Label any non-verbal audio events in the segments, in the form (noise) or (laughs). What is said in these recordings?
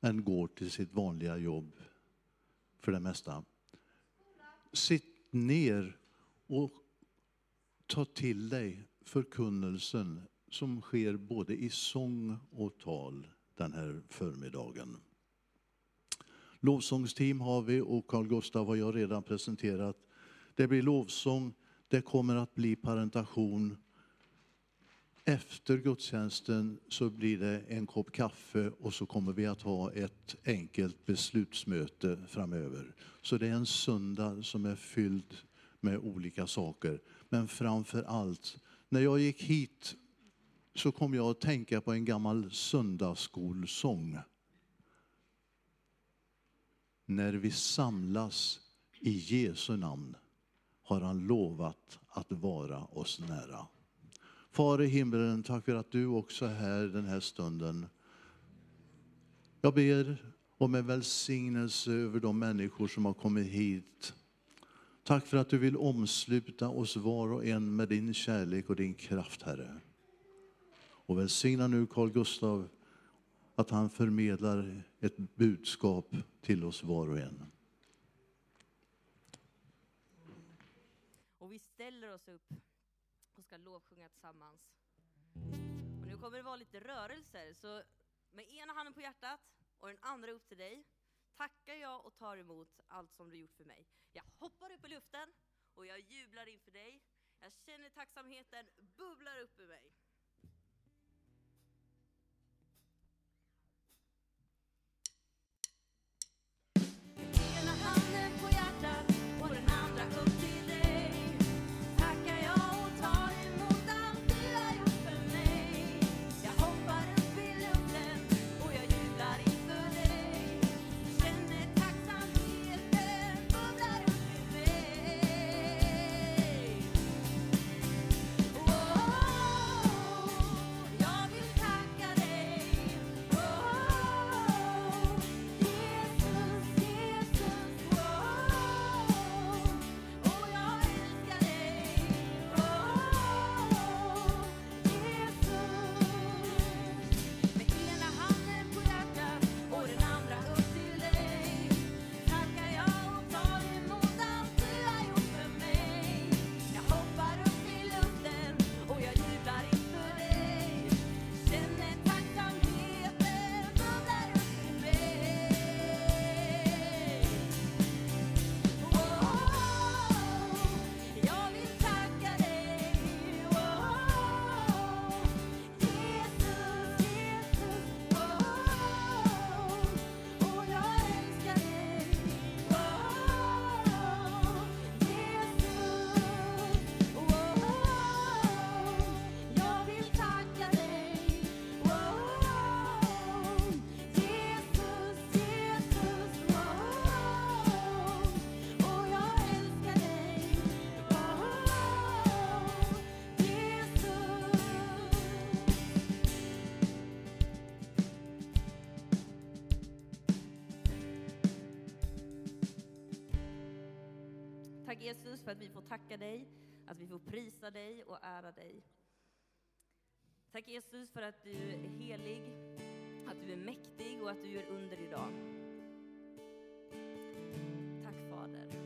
än går till sitt vanliga jobb för det mesta. Sitt ner och ta till dig förkunnelsen som sker både i sång och tal den här förmiddagen. Lovsångsteam har vi och Carl Gustav har jag redan presenterat. Det blir lovsång, det kommer att bli parentation. Efter gudstjänsten så blir det en kopp kaffe och så kommer vi att ha ett enkelt beslutsmöte framöver. Så det är en söndag som är fylld med olika saker. Men framför allt, när jag gick hit så kom jag att tänka på en gammal söndagsskolsång. När vi samlas i Jesu namn har han lovat att vara oss nära. Far i himlen, tack för att du också är här den här stunden. Jag ber om en välsignelse över de människor som har kommit hit. Tack för att du vill omsluta oss var och en med din kärlek och din kraft, Herre. Och välsigna nu Carl Gustav att han förmedlar ett budskap till oss var och en. Och vi ställer oss upp och ska lovsjunga tillsammans. Och nu kommer det vara lite rörelser, så med ena handen på hjärtat och den andra upp till dig tackar jag och tar emot allt som du gjort för mig. Jag hoppar upp i luften och jag jublar inför dig. Jag känner tacksamheten bubblar upp i mig. Prisa dig och ära dig. Tack Jesus för att du är helig, att du är mäktig och att du gör under idag. Tack Fader.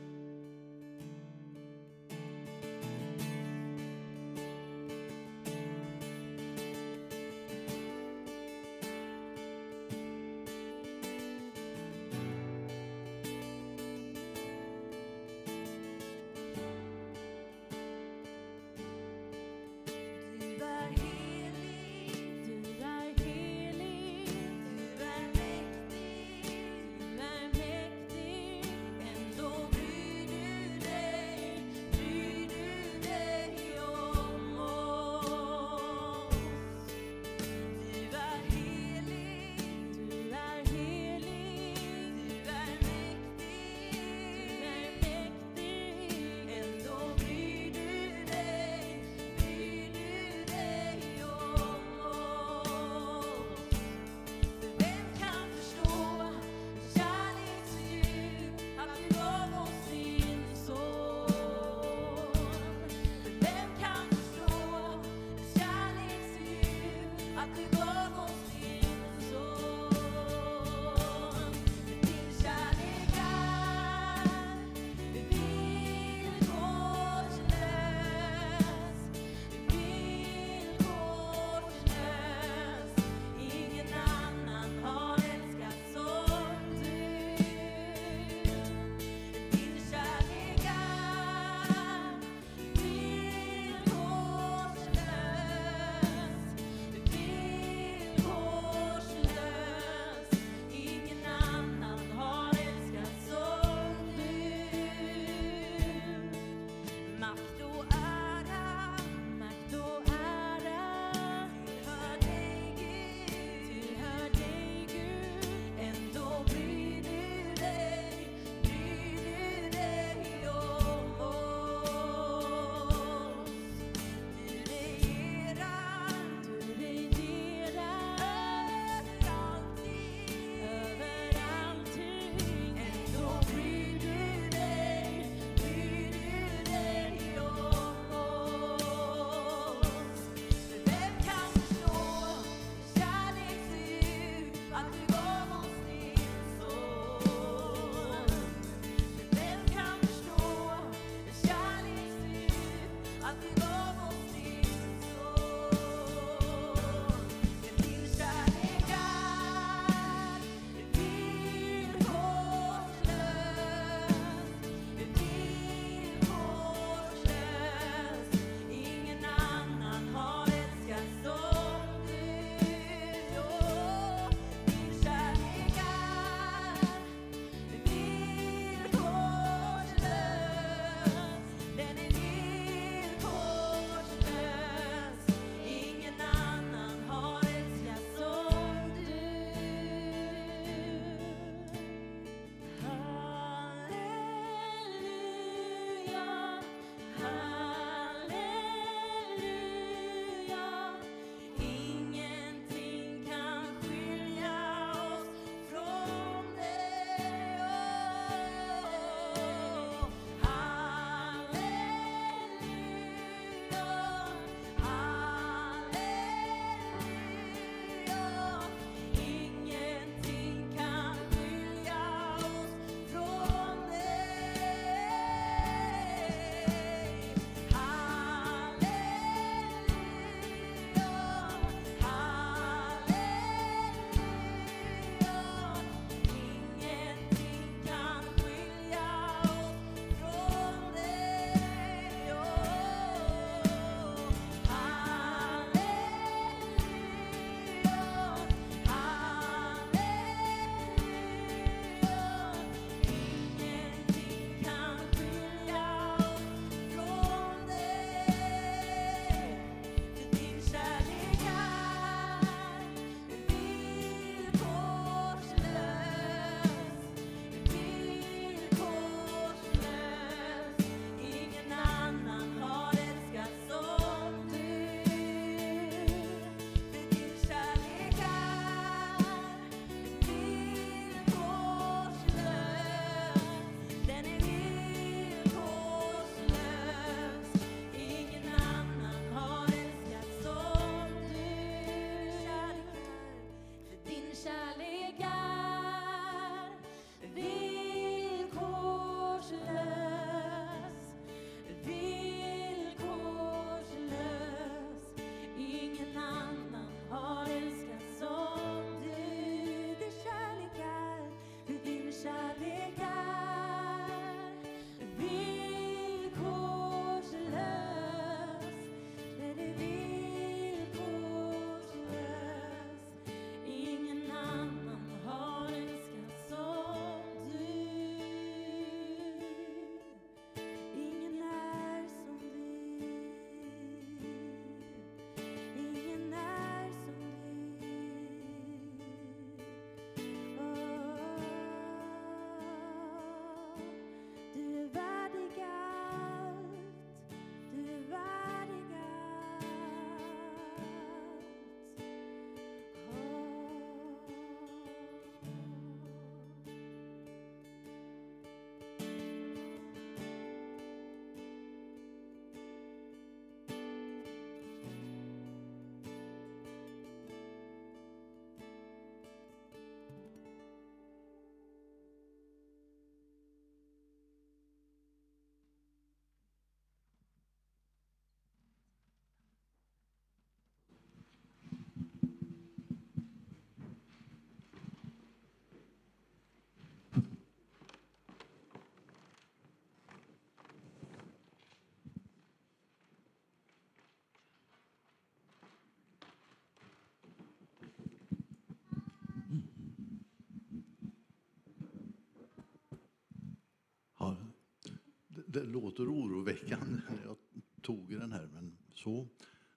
Det låter oroväckande när jag tog i den här, men så.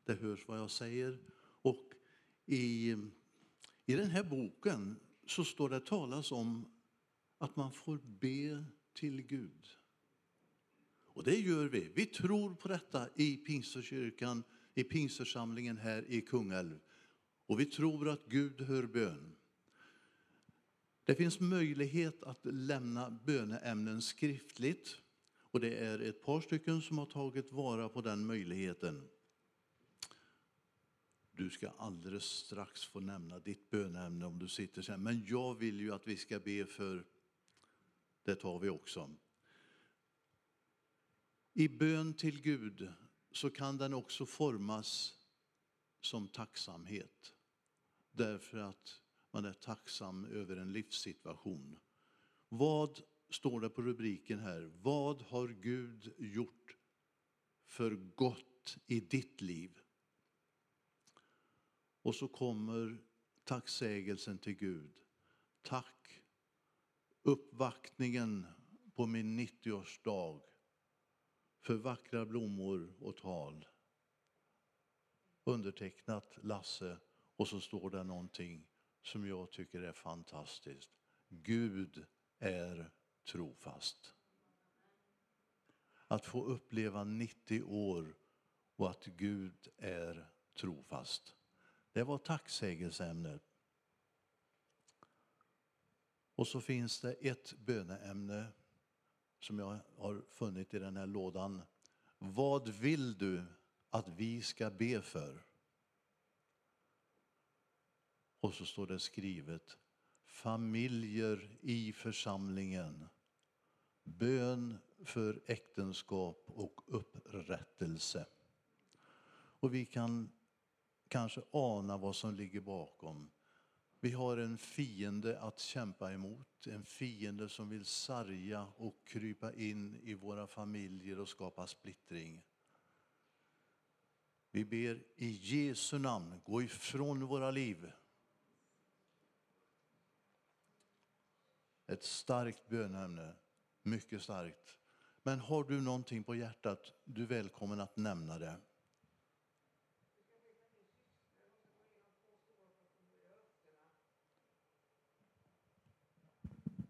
Det hörs vad jag säger. Och i, i den här boken så står det talas om att man får be till Gud. Och det gör vi. Vi tror på detta i Pingstkyrkan, i pingstförsamlingen här i Kungälv. Och vi tror att Gud hör bön. Det finns möjlighet att lämna böneämnen skriftligt. Och det är ett par stycken som har tagit vara på den möjligheten. Du ska alldeles strax få nämna ditt böneämne om du sitter sen. Men jag vill ju att vi ska be för, det tar vi också. I bön till Gud så kan den också formas som tacksamhet. Därför att man är tacksam över en livssituation. Vad står det på rubriken här? Vad har Gud gjort för gott i ditt liv? Och så kommer tacksägelsen till Gud. Tack uppvaktningen på min 90-årsdag för vackra blommor och tal. Undertecknat Lasse och så står det någonting som jag tycker är fantastiskt. Gud är trofast. Att få uppleva 90 år och att Gud är trofast. Det var tacksägelseämnet. Och så finns det ett böneämne som jag har funnit i den här lådan. Vad vill du att vi ska be för? Och så står det skrivet familjer i församlingen. Bön för äktenskap och upprättelse. Och vi kan kanske ana vad som ligger bakom. Vi har en fiende att kämpa emot, en fiende som vill sarga och krypa in i våra familjer och skapa splittring. Vi ber i Jesu namn, gå ifrån våra liv. Ett starkt bönämne, mycket starkt. Men har du någonting på hjärtat, du är välkommen att nämna det.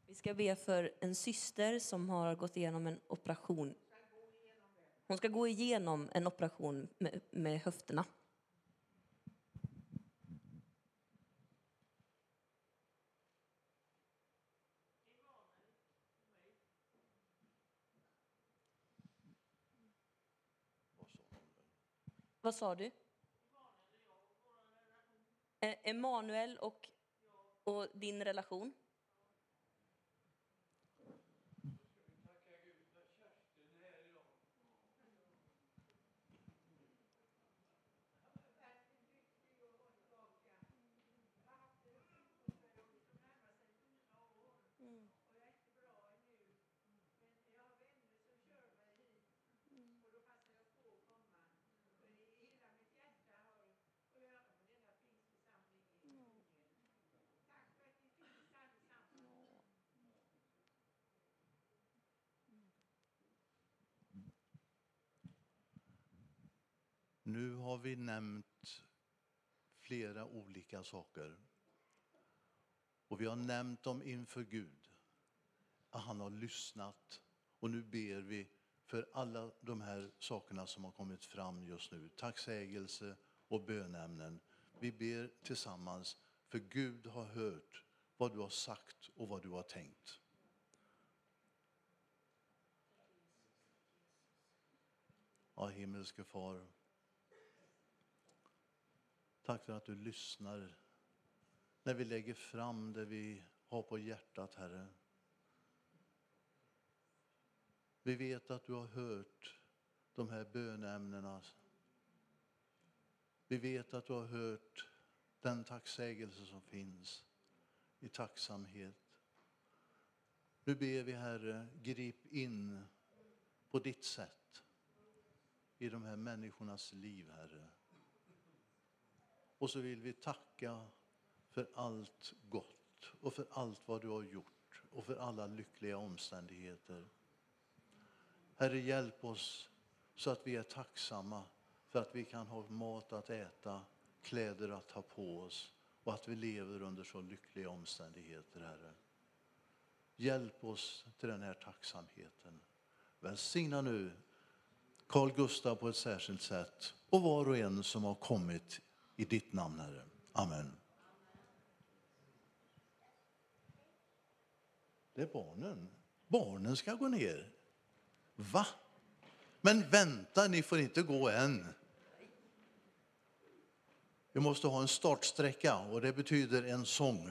Vi ska be för en syster som har gått igenom en operation. Hon ska gå igenom en operation med, med höfterna. Vad sa du? Eh, Emanuel och, och din relation? Nu har vi nämnt flera olika saker. Och vi har nämnt dem inför Gud. Han har lyssnat. Och nu ber vi för alla de här sakerna som har kommit fram just nu. Tacksägelse och bönämnen. Vi ber tillsammans, för Gud har hört vad du har sagt och vad du har tänkt. Ja, himmelske far. Tack för att du lyssnar när vi lägger fram det vi har på hjärtat, Herre. Vi vet att du har hört de här bönämnena. Vi vet att du har hört den tacksägelse som finns i tacksamhet. Nu ber vi, Herre, grip in på ditt sätt i de här människornas liv, Herre. Och så vill vi tacka för allt gott och för allt vad du har gjort och för alla lyckliga omständigheter. Herre, hjälp oss så att vi är tacksamma för att vi kan ha mat att äta, kläder att ha på oss och att vi lever under så lyckliga omständigheter, Herre. Hjälp oss till den här tacksamheten. Välsigna nu Carl Gustaf på ett särskilt sätt och var och en som har kommit i ditt namn, Herre. Amen. Det är barnen. Barnen ska gå ner. Va? Men vänta, ni får inte gå än. Vi måste ha en startsträcka och det betyder en sång.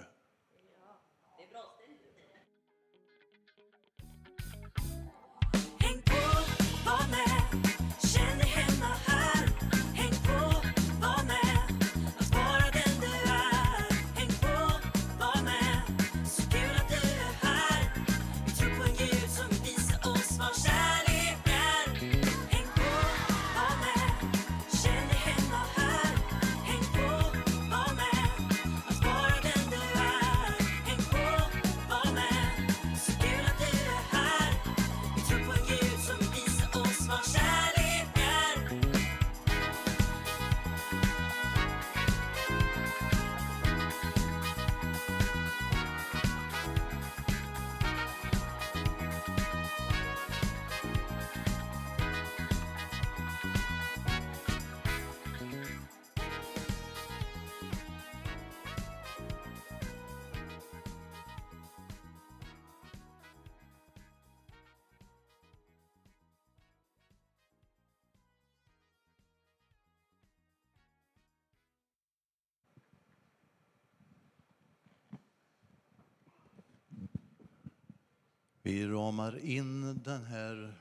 Vi ramar in den här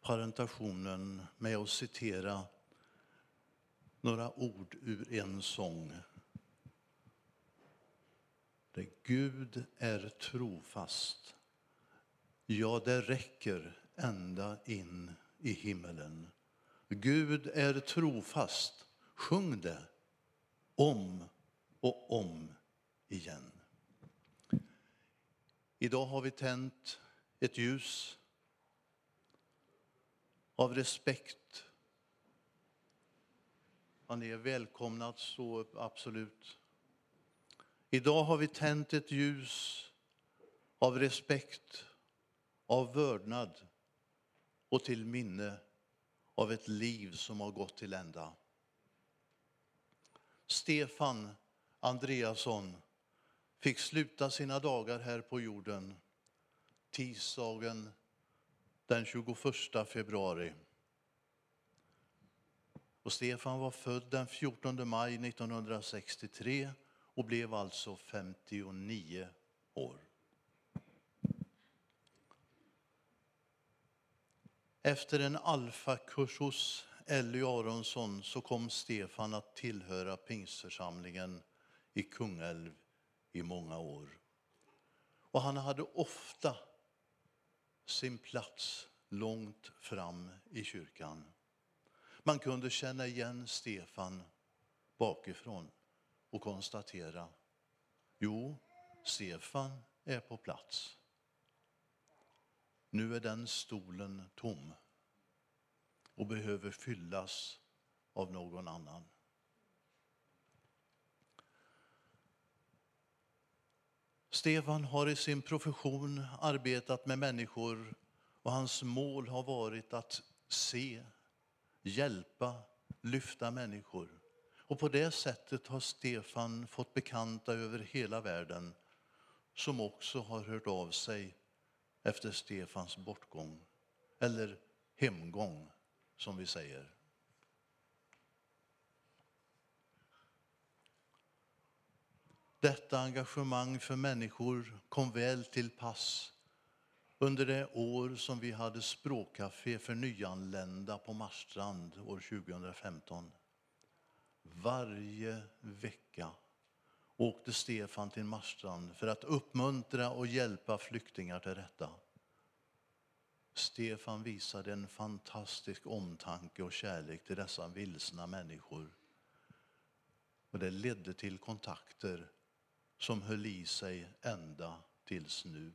parentationen med att citera några ord ur en sång. Det Gud är trofast. Ja, det räcker ända in i himmelen. Gud är trofast. Sjung det om och om igen. Idag har vi tänt ett ljus av respekt. Ni är välkomna att stå upp, absolut. Idag har vi tänt ett ljus av respekt, av vördnad och till minne av ett liv som har gått till ända. Stefan Andreasson fick sluta sina dagar här på jorden tisdagen den 21 februari. Och Stefan var född den 14 maj 1963 och blev alltså 59 år. Efter en alfakurs hos Elly Aronsson så kom Stefan att tillhöra pingstförsamlingen i Kungälv i många år. Och han hade ofta sin plats långt fram i kyrkan. Man kunde känna igen Stefan bakifrån och konstatera, jo, Stefan är på plats. Nu är den stolen tom och behöver fyllas av någon annan. Stefan har i sin profession arbetat med människor och hans mål har varit att se, hjälpa, lyfta människor. Och på det sättet har Stefan fått bekanta över hela världen som också har hört av sig efter Stefans bortgång, eller hemgång som vi säger. Detta engagemang för människor kom väl till pass under det år som vi hade språkcafé för nyanlända på Marstrand år 2015. Varje vecka åkte Stefan till Marstrand för att uppmuntra och hjälpa flyktingar till rätta. Stefan visade en fantastisk omtanke och kärlek till dessa vilsna människor. Och det ledde till kontakter som höll i sig ända tills nu.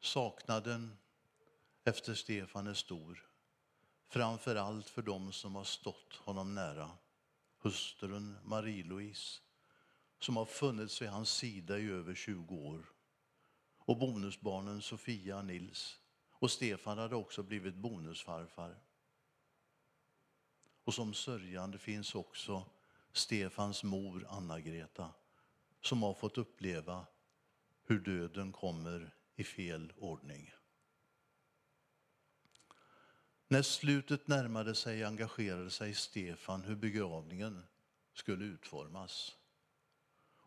Saknaden efter Stefan är stor. Framför allt för dem som har stått honom nära. Hustrun Marie-Louise som har funnits vid hans sida i över 20 år. Och bonusbarnen Sofia och Nils. Och Stefan hade också blivit bonusfarfar. Och som sörjande finns också Stefans mor Anna-Greta som har fått uppleva hur döden kommer i fel ordning. När slutet närmade sig engagerade sig Stefan hur begravningen skulle utformas.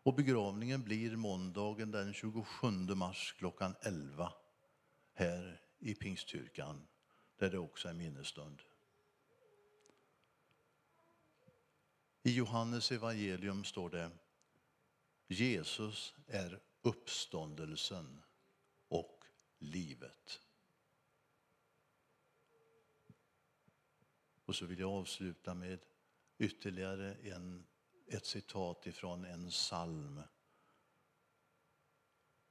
Och begravningen blir måndagen den 27 mars klockan 11 här i Pingstkyrkan där det också är minnesstund. I Johannes evangelium står det Jesus är uppståndelsen och livet. Och så vill jag avsluta med ytterligare en, ett citat ifrån en psalm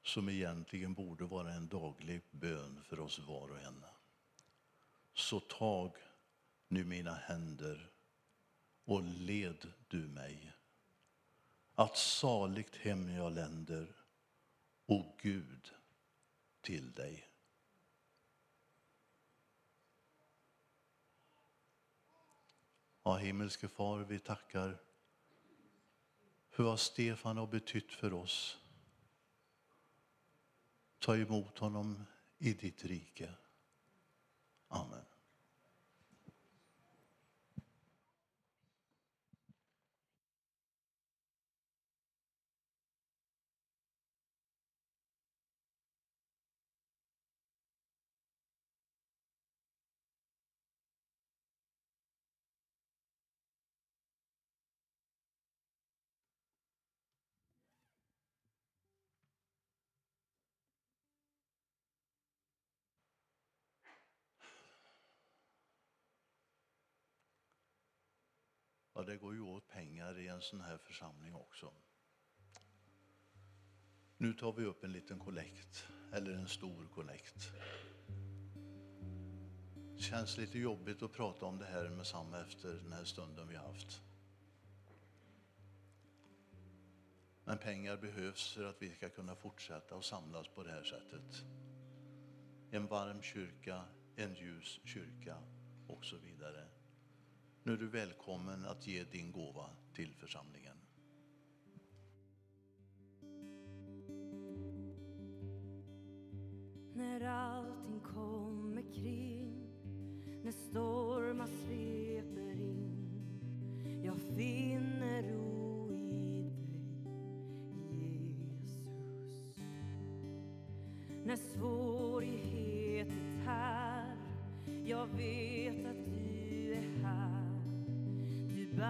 som egentligen borde vara en daglig bön för oss var och en. Så tag nu mina händer och led du mig att saligt hem jag länder, o Gud, till dig. Ja, himmelske far, vi tackar för vad Stefan har betytt för oss. Ta emot honom i ditt rike. Amen. Det går ju åt pengar i en sån här församling också. Nu tar vi upp en liten kollekt, eller en stor kollekt. Det känns lite jobbigt att prata om det här med samma efter den här stunden vi haft. Men pengar behövs för att vi ska kunna fortsätta att samlas på det här sättet. En varm kyrka, en ljus kyrka och så vidare. Nu är du välkommen att ge din gåva till församlingen. När allting kommer kring När stormar sveper in Jag finner ro i dig, Jesus När svårigheter tär Jag vet att du du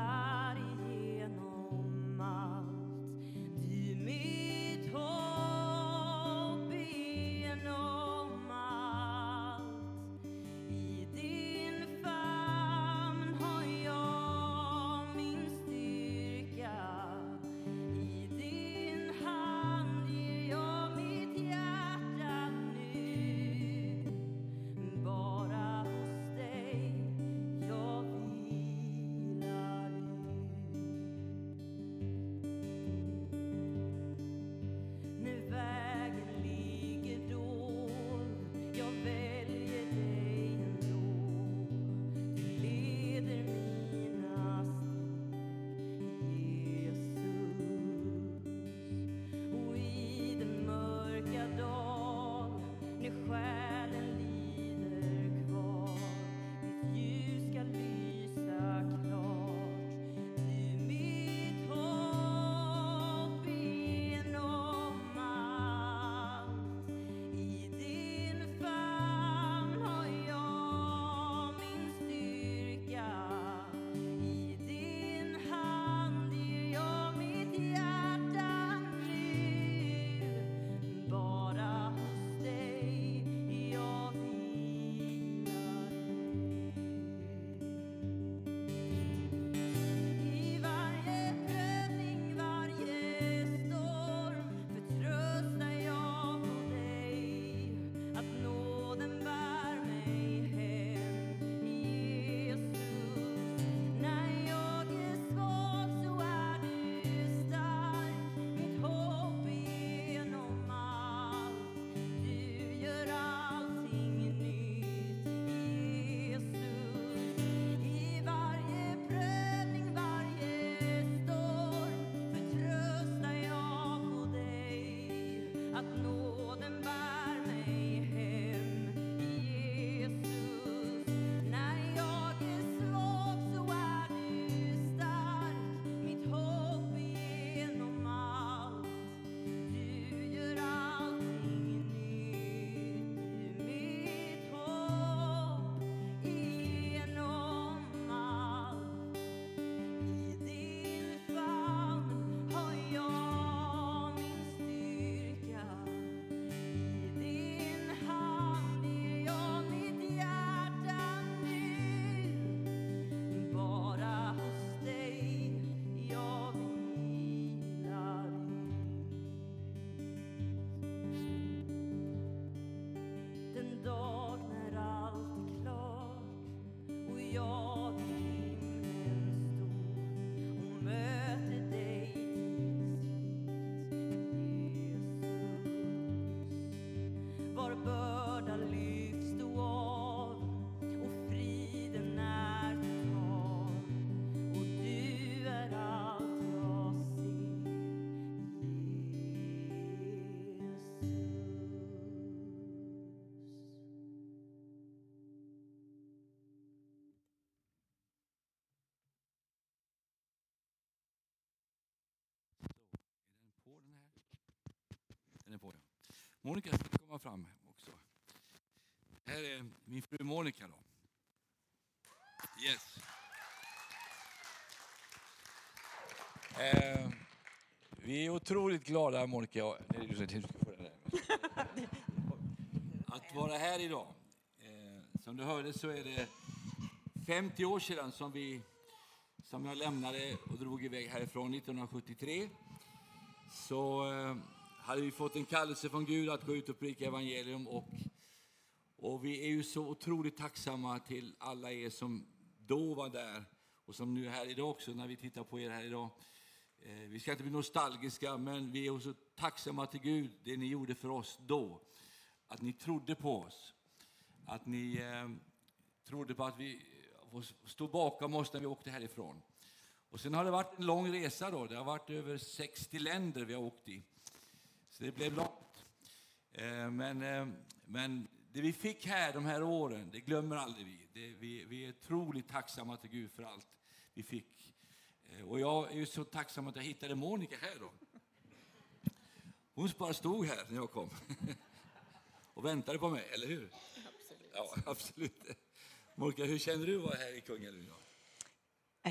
Monica ska komma fram också. Här är min fru Monica då. Yes. Eh, vi är otroligt glada, Monica. (laughs) Att vara här idag. Eh, som du hörde så är det 50 år sedan som, vi, som jag lämnade och drog iväg härifrån 1973. Så eh, hade vi fått en kallelse från Gud att gå ut och predika evangelium och och vi är ju så otroligt tacksamma till alla er som då var där och som nu är här idag också när vi tittar på er här idag. Eh, vi ska inte bli nostalgiska, men vi är så tacksamma till Gud, det ni gjorde för oss då. Att ni trodde på oss. Att ni eh, trodde på att vi stod bakom oss när vi åkte härifrån. Och sen har det varit en lång resa då. Det har varit över 60 länder vi har åkt i. Så det blev långt. Eh, Men, eh, men det vi fick här de här åren, det glömmer aldrig vi. Det, vi. Vi är otroligt tacksamma till Gud för allt vi fick. Eh, Och jag är ju så tacksam att jag hittade Monica här då. Hon bara stod här när jag kom. (laughs) Och väntade på mig, eller hur? Absolut. Ja, absolut. Monica, hur känner du att vara här i Kungälv idag?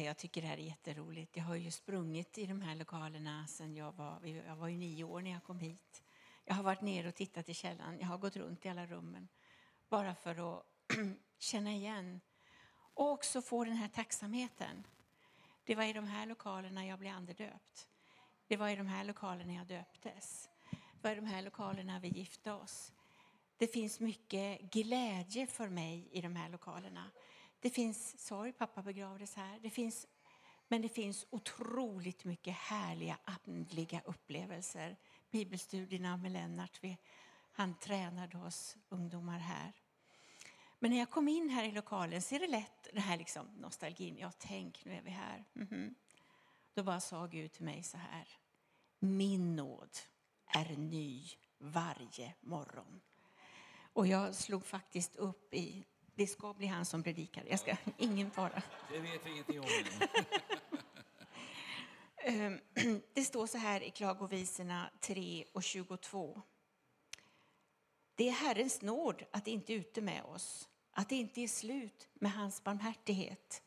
Jag tycker det här är jätteroligt. Jag har ju sprungit i de här lokalerna sen jag var, jag var ju nio år när jag kom hit. Jag har varit nere och tittat i källaren. Jag har gått runt i alla rummen bara för att (clears throat) känna igen och också få den här tacksamheten. Det var i de här lokalerna jag blev andedöpt. Det var i de här lokalerna jag döptes. Det var i de här lokalerna vi gifte oss. Det finns mycket glädje för mig i de här lokalerna. Det finns sorg, pappa begravdes här. Det finns, men det finns otroligt mycket härliga andliga upplevelser. Bibelstudierna med Lennart, vi, han tränade oss ungdomar här. Men när jag kom in här i lokalen så är det lätt det här liksom nostalgin. Ja, tänk, nu är vi här. Mhm. Då bara sa Gud till mig så här. Min nåd är ny varje morgon. Och jag slog faktiskt upp i, det ska bli han som predikar. Jag ska, ingen fara. Det vet vi ingenting om. (laughs) Ehm, (clears throat) Det står så här i Klagovisorna 3 och 22. Det är Herrens nåd att inte ute med oss, att det inte är slut med hans barmhärtighet.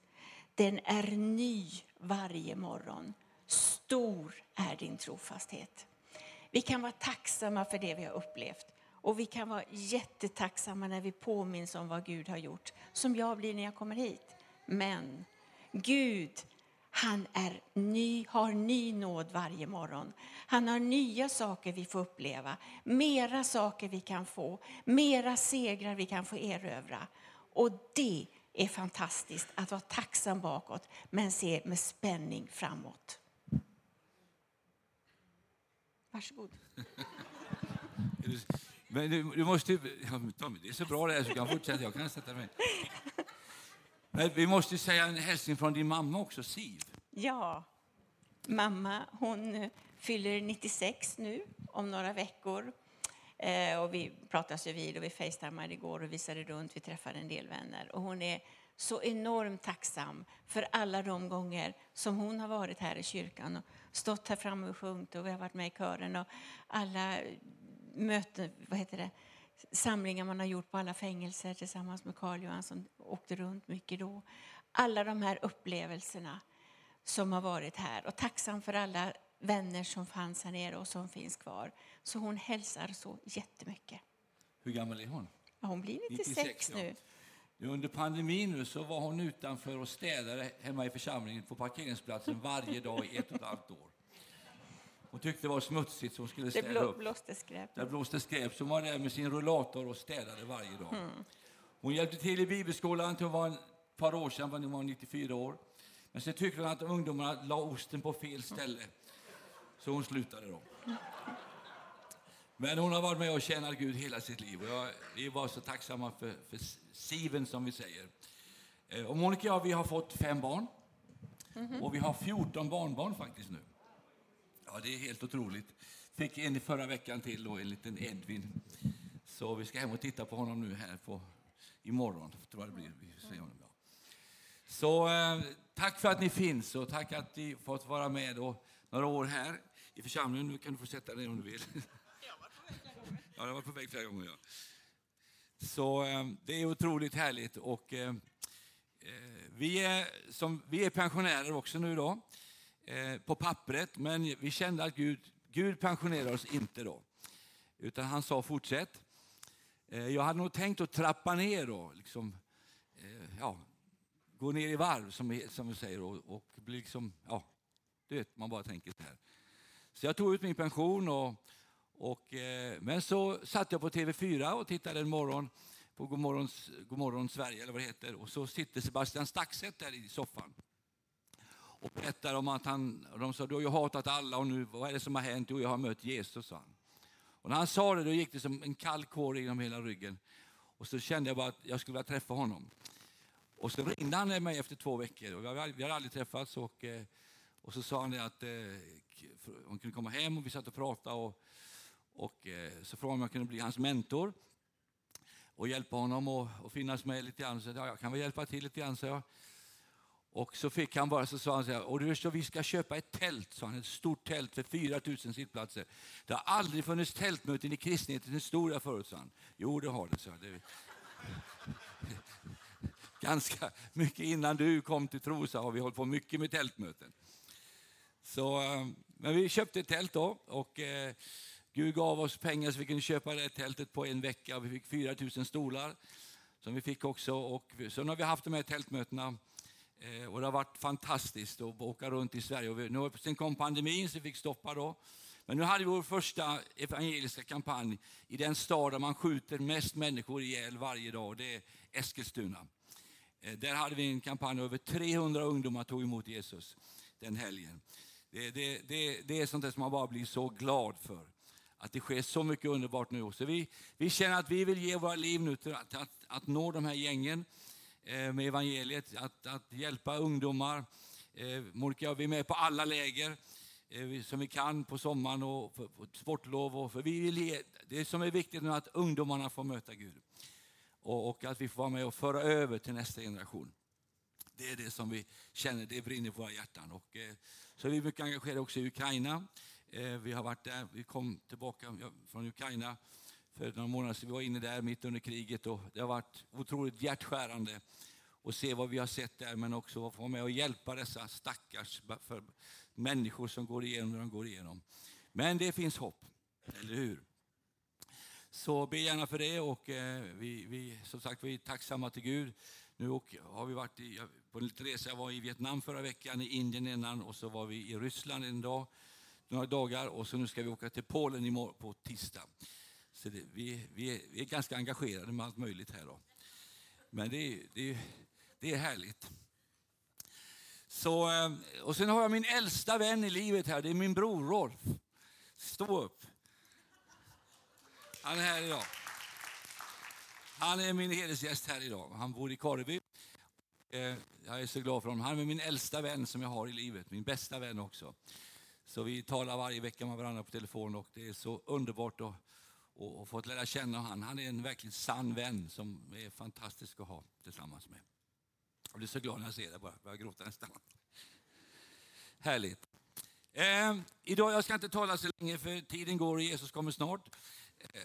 Den är ny varje morgon. Stor är din trofasthet. Vi kan vara tacksamma för det vi har upplevt och vi kan vara jättetacksamma när vi påminns om vad Gud har gjort, som jag blir när jag kommer hit. Men Gud han är ny, har ny nåd varje morgon. Han har nya saker vi får uppleva, mera saker vi kan få, mera segrar vi kan få erövra. Och det är fantastiskt att vara tacksam bakåt men se med spänning framåt. Varsågod. (laughs) Men du, du måste ju... Ja, Tommy, det är så bra det här så du kan fortsätta. Jag kan sätta mig. Men vi måste säga en hälsning från din mamma också, Siv. Ja, mamma hon eh, fyller 96 nu om några veckor. Eh, och vi pratade vid och vi facetimade igår och visade runt. Vi träffade en del vänner. Och hon är så enormt tacksam för alla de gånger som hon har varit här i kyrkan och stått här framme och sjungit och vi har varit med i kören och alla möten, vad heter det, samlingar man har gjort på alla fängelser tillsammans med Carl Johan som åkte runt mycket då. Alla de här upplevelserna som har varit här och tacksam för alla vänner som fanns här nere och som finns kvar. Så hon hälsar så jättemycket. Hur gammal är hon? Ja, hon blir 96, 96, ja. nu. Under pandemin nu så var hon utanför och städade hemma i församlingen på parkeringsplatsen varje dag i ett och ett halvt år. Hon tyckte det var smutsigt så hon skulle Det städa blå, upp. blåste skräp. Där blåste skräp, så hon var där med sin rullator och städade varje dag. Mm. Hon hjälpte till i bibelskolan till hon var ett par år sedan, när hon var 94 år. Men sen tyckte hon att ungdomarna la osten på fel ställe, så hon slutade då. Men hon har varit med och tjänat Gud hela sitt liv. Och jag, vi är bara så tacksamma för, för siven, som vi säger. Eh, Och Monica och jag, vi har fått fem barn. Och vi har 14 barnbarn faktiskt nu. Ja, det är helt otroligt. Fick en i förra veckan till då, en liten Edvin. Så vi ska hem och titta på honom nu här på, imorgon. Tror jag det blir. Vi får se honom, ja. Så eh, tack för att ni finns och tack att ni fått vara med då, några år här i församlingen. Nu kan du få sätta dig om du vill. Ja, jag varit på väg flera gånger. Ja. Så eh, det är otroligt härligt. Och, eh, eh vi, är, som, vi är pensionärer också nu då, eh, på pappret, men vi kände att Gud, Gud pensionerar oss inte då. Utan han sa fortsätt. Eh, jag hade nog tänkt att trappa ner då, liksom, eh, ja, gå ner i varv som vi, som vi säger och, och bli liksom, ja, du vet, man bara tänker så här. Så jag tog ut min pension och, och eh, men så satt jag på TV4 och tittade en morgon på Godmorgon, Godmorgon Sverige eller vad det heter och så sitter Sebastian Staxet där i soffan och berättar om att han, de sa du har ju hatat alla och nu vad är det som har hänt? Jo, jag har mött Jesus, sa han. Och när han sa det då gick det som en kall kår genom hela ryggen. Och så kände jag bara att jag skulle vilja träffa honom. Och så ringde han mig efter två veckor. Och vi hade aldrig träffats. Och, eh, och så sa han det att eh, kunde komma hem och vi satt och pratade. Och, och eh, så frågade han om jag kunde bli hans mentor och hjälpa honom och, och finnas med lite grann. Så ja, jag kan väl hjälpa till lite grann, så jag. Och så fick han bara, så sa han så här, och du förstår, vi ska köpa ett tält, sa han, ett stort tält för 4 000 sittplatser. Det har aldrig funnits tältmöten i kristenhetens historia förut, sa han. Jo, det har det, sa jag. Det, (laughs) ganska mycket innan du kom till Trosa har vi hållit på mycket med tältmöten. Så, ehm, men vi köpte ett tält då och eh, Gud gav oss pengar så vi kunde köpa det tältet på en vecka. Vi fick 4 000 stolar som vi fick också. Och sen så nu har vi haft de här tältmötena Eh, och det har varit fantastiskt att åka runt i Sverige. Och vi, nu, sen kom pandemin så vi fick stoppa då. Men nu hade vi vår första evangeliska kampanj i den stad där man skjuter mest människor ihjäl varje dag. Det är Eskilstuna. Eh, Där hade vi en kampanj, över 300 ungdomar tog emot Jesus den helgen. Det, det, det, det är sånt där som man bara blir så glad för. Att det sker så mycket underbart nu. Så vi, vi känner att vi vill ge våra liv nu till att, att, att nå de här gängen Eh, med evangeliet, att, att hjälpa ungdomar. Eh, Monica och vi är med på alla läger eh, som vi kan på sommaren och på, sportlov. Och, för vi vill ge, det som är viktigt nu är att ungdomarna får möta Gud och, och att vi får vara med och föra över till nästa generation. Det är det som vi känner, det brinner i våra hjärtan. Och, eh, så är vi mycket engagerade också i Ukraina. Vi har varit där, vi kom tillbaka från Ukraina för några månader sedan. Vi var inne där mitt under kriget och det har varit otroligt hjärtskärande att se vad vi har sett där men också att få vara med och hjälpa dessa stackars för människor som går igenom det de går igenom. Men det finns hopp, eller hur? Så be gärna för det och eh, vi, vi, som sagt, vi är tacksamma till Gud. Nu och, har vi varit i, på en liten resa. Jag var i Vietnam förra veckan, i Indien innan och så var vi i Ryssland en dag, några dagar och så nu ska vi åka till Polen på tisdag. Så det, vi, vi, är, vi är ganska engagerade med allt möjligt här. Då. Men det, är- det, är- det är härligt. Så, eh, och sen har jag min äldsta vän i livet här, det är min bror Rolf. Stå upp. Han är här idag. Han är min hedersgäst här idag. Han bor i Kareby. Eh, jag är så glad för honom. Han är min äldsta vän som jag har i livet, min bästa vän också. Så vi talar varje vecka med varandra på telefon och det är så underbart att och, och fått lära känna honom. Han är en verkligen sann vän som är fantastisk att ha tillsammans med. Jag blir så glad när jag ser det, bara börjar gråta nästan. Härligt. Eh, idag, jag ska inte tala så länge för tiden går och Jesus kommer snart. Eh,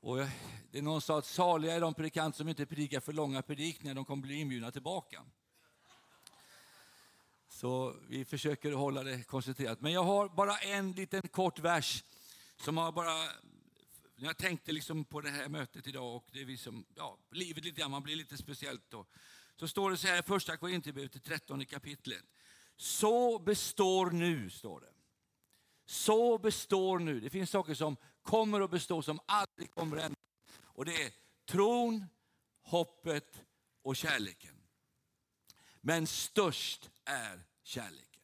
och jag- det är någon sa att saliga är de predikanter som inte predikar för långa predikningar, de kommer bli inbjudna tillbaka. Så vi försöker hålla det koncentrerat. Men jag har bara en liten kort vers som har bara... När jag tänkte liksom på det här mötet idag och det är liksom, ja, livet lite grann, man blir lite speciellt då. Så står det så här i första Korinthierbrevet, 13 kapitlet. Så består nu, står det. Så består nu. Det finns saker som kommer att bestå, som aldrig kommer att ändras. Och det är tron, hoppet och kärleken. Men störst är kärleken.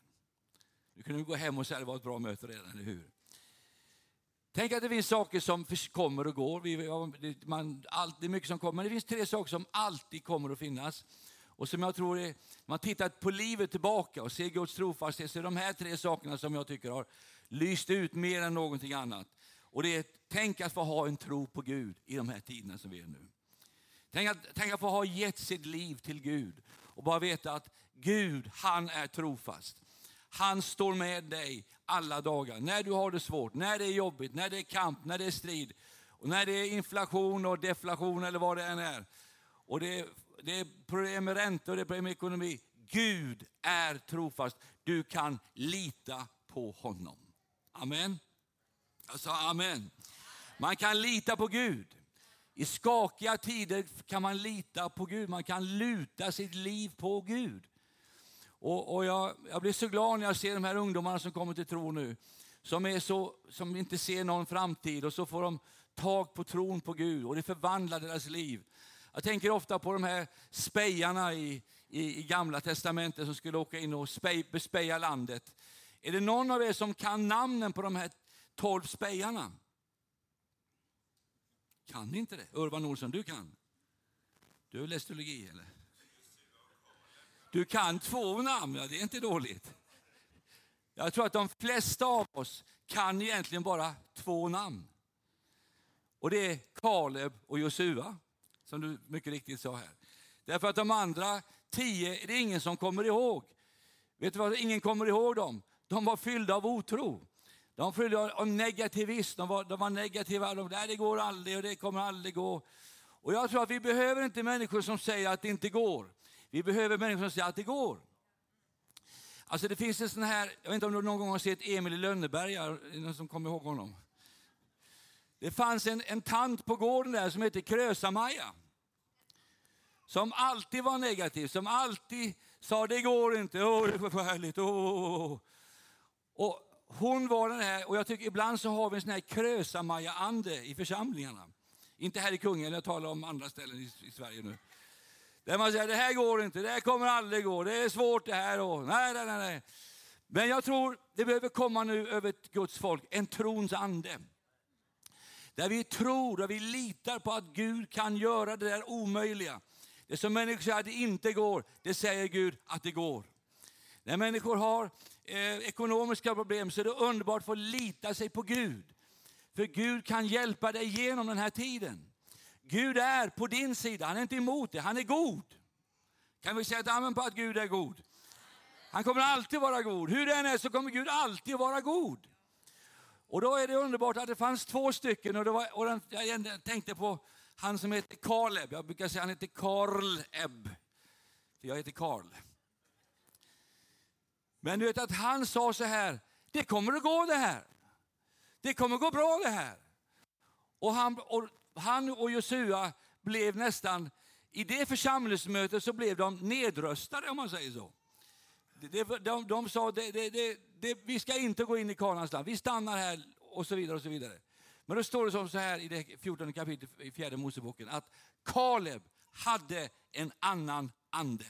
Nu kunde vi gå hem och säga att det var ett bra möte redan, eller hur? Tänk att det finns saker som kommer och går. Vi, man, allt, det är mycket som kommer. Men det finns tre saker som alltid kommer att finnas. Och som jag tror är, man tittar på livet tillbaka och ser Guds trofasthet, så är de här tre sakerna som jag tycker har lyst ut mer än någonting annat. Och det är, tänk att få ha en tro på Gud i de här tiderna som vi är nu. Tänk att, tänk att få ha gett sitt liv till Gud och bara veta att Gud, han är trofast. Han står med dig alla dagar, när du har det svårt, när det är jobbigt, när det är kamp, när det är strid. Och när det är inflation och deflation eller vad det än är. Och det är, det är problem med räntor det är problem med ekonomi. Gud är trofast. Du kan lita på honom. Amen. Jag sa amen. Man kan lita på Gud. I skakiga tider kan man lita på Gud. Man kan luta sitt liv på Gud. Och, och jag, jag blir så glad när jag ser de här ungdomarna som kommer till tro nu. Som, är så, som inte ser någon framtid och så får de tag på tron på Gud och det förvandlar deras liv. Jag tänker ofta på de här spejarna i, i, i gamla testamentet som skulle åka in och spej, bespeja landet. Är det någon av er som kan namnen på de här tolv spejarna? Kan ni inte det? Urban Olsson, du kan? Du har läst teologi eller? Du kan två namn, ja, det är inte dåligt. Jag tror att de flesta av oss kan egentligen bara två namn. Och det är Kaleb och Josua, som du mycket riktigt sa här. Därför att de andra tio är det ingen som kommer ihåg. Vet du vad, ingen kommer ihåg dem. De var fyllda av otro. De var fyllda av negativism, de var, de var negativa. De, Nej, det går aldrig och det kommer aldrig gå. Och jag tror att vi behöver inte människor som säger att det inte går. Vi behöver människor som säger att det går. Alltså det finns en sån här, jag vet inte om du någon gång har sett Emil i Lönneberga, någon som kommer ihåg honom? Det fanns en, en tant på gården där som hette Krösa-Maja. Som alltid var negativ, som alltid sa det går inte, åh oh, det är förfärligt, åh. Oh. Och hon var den här, och jag tycker ibland så har vi en sån här Krösa-Maja-ande i församlingarna. Inte här i Kungälv, jag talar om andra ställen i, i Sverige nu. Där man säger, det här går inte, det här kommer aldrig gå, det är svårt det här. Och, nej, nej, nej, nej. Men jag tror det behöver komma nu över ett Guds folk, en trons ande. Där vi tror och vi litar på att Gud kan göra det där omöjliga. Det som människor säger att det inte går, det säger Gud att det går. När människor har eh, ekonomiska problem så är det underbart att få lita sig på Gud. För Gud kan hjälpa dig genom den här tiden. Gud är på din sida, han är inte emot dig, han är god. Kan vi säga ett amen på att Gud är god? Han kommer alltid vara god. Hur det än är så kommer Gud alltid vara god. Och då är det underbart att det fanns två stycken och, det var, och jag tänkte på han som heter Kaleb. Jag brukar säga han heter Karl Ebb. För jag heter Karl. Men du vet att han sa så här, det kommer att gå det här. Det kommer att gå bra det här. Och han och, han och Josua blev nästan, i det församlingsmötet så blev de nedröstade om man säger så. De, de, de sa, det, det, det, vi ska inte gå in i Kanaans land, vi stannar här och så vidare. och så vidare. Men då står det som så här i det 14 kapitlet i fjärde Moseboken att Kaleb hade en annan ande.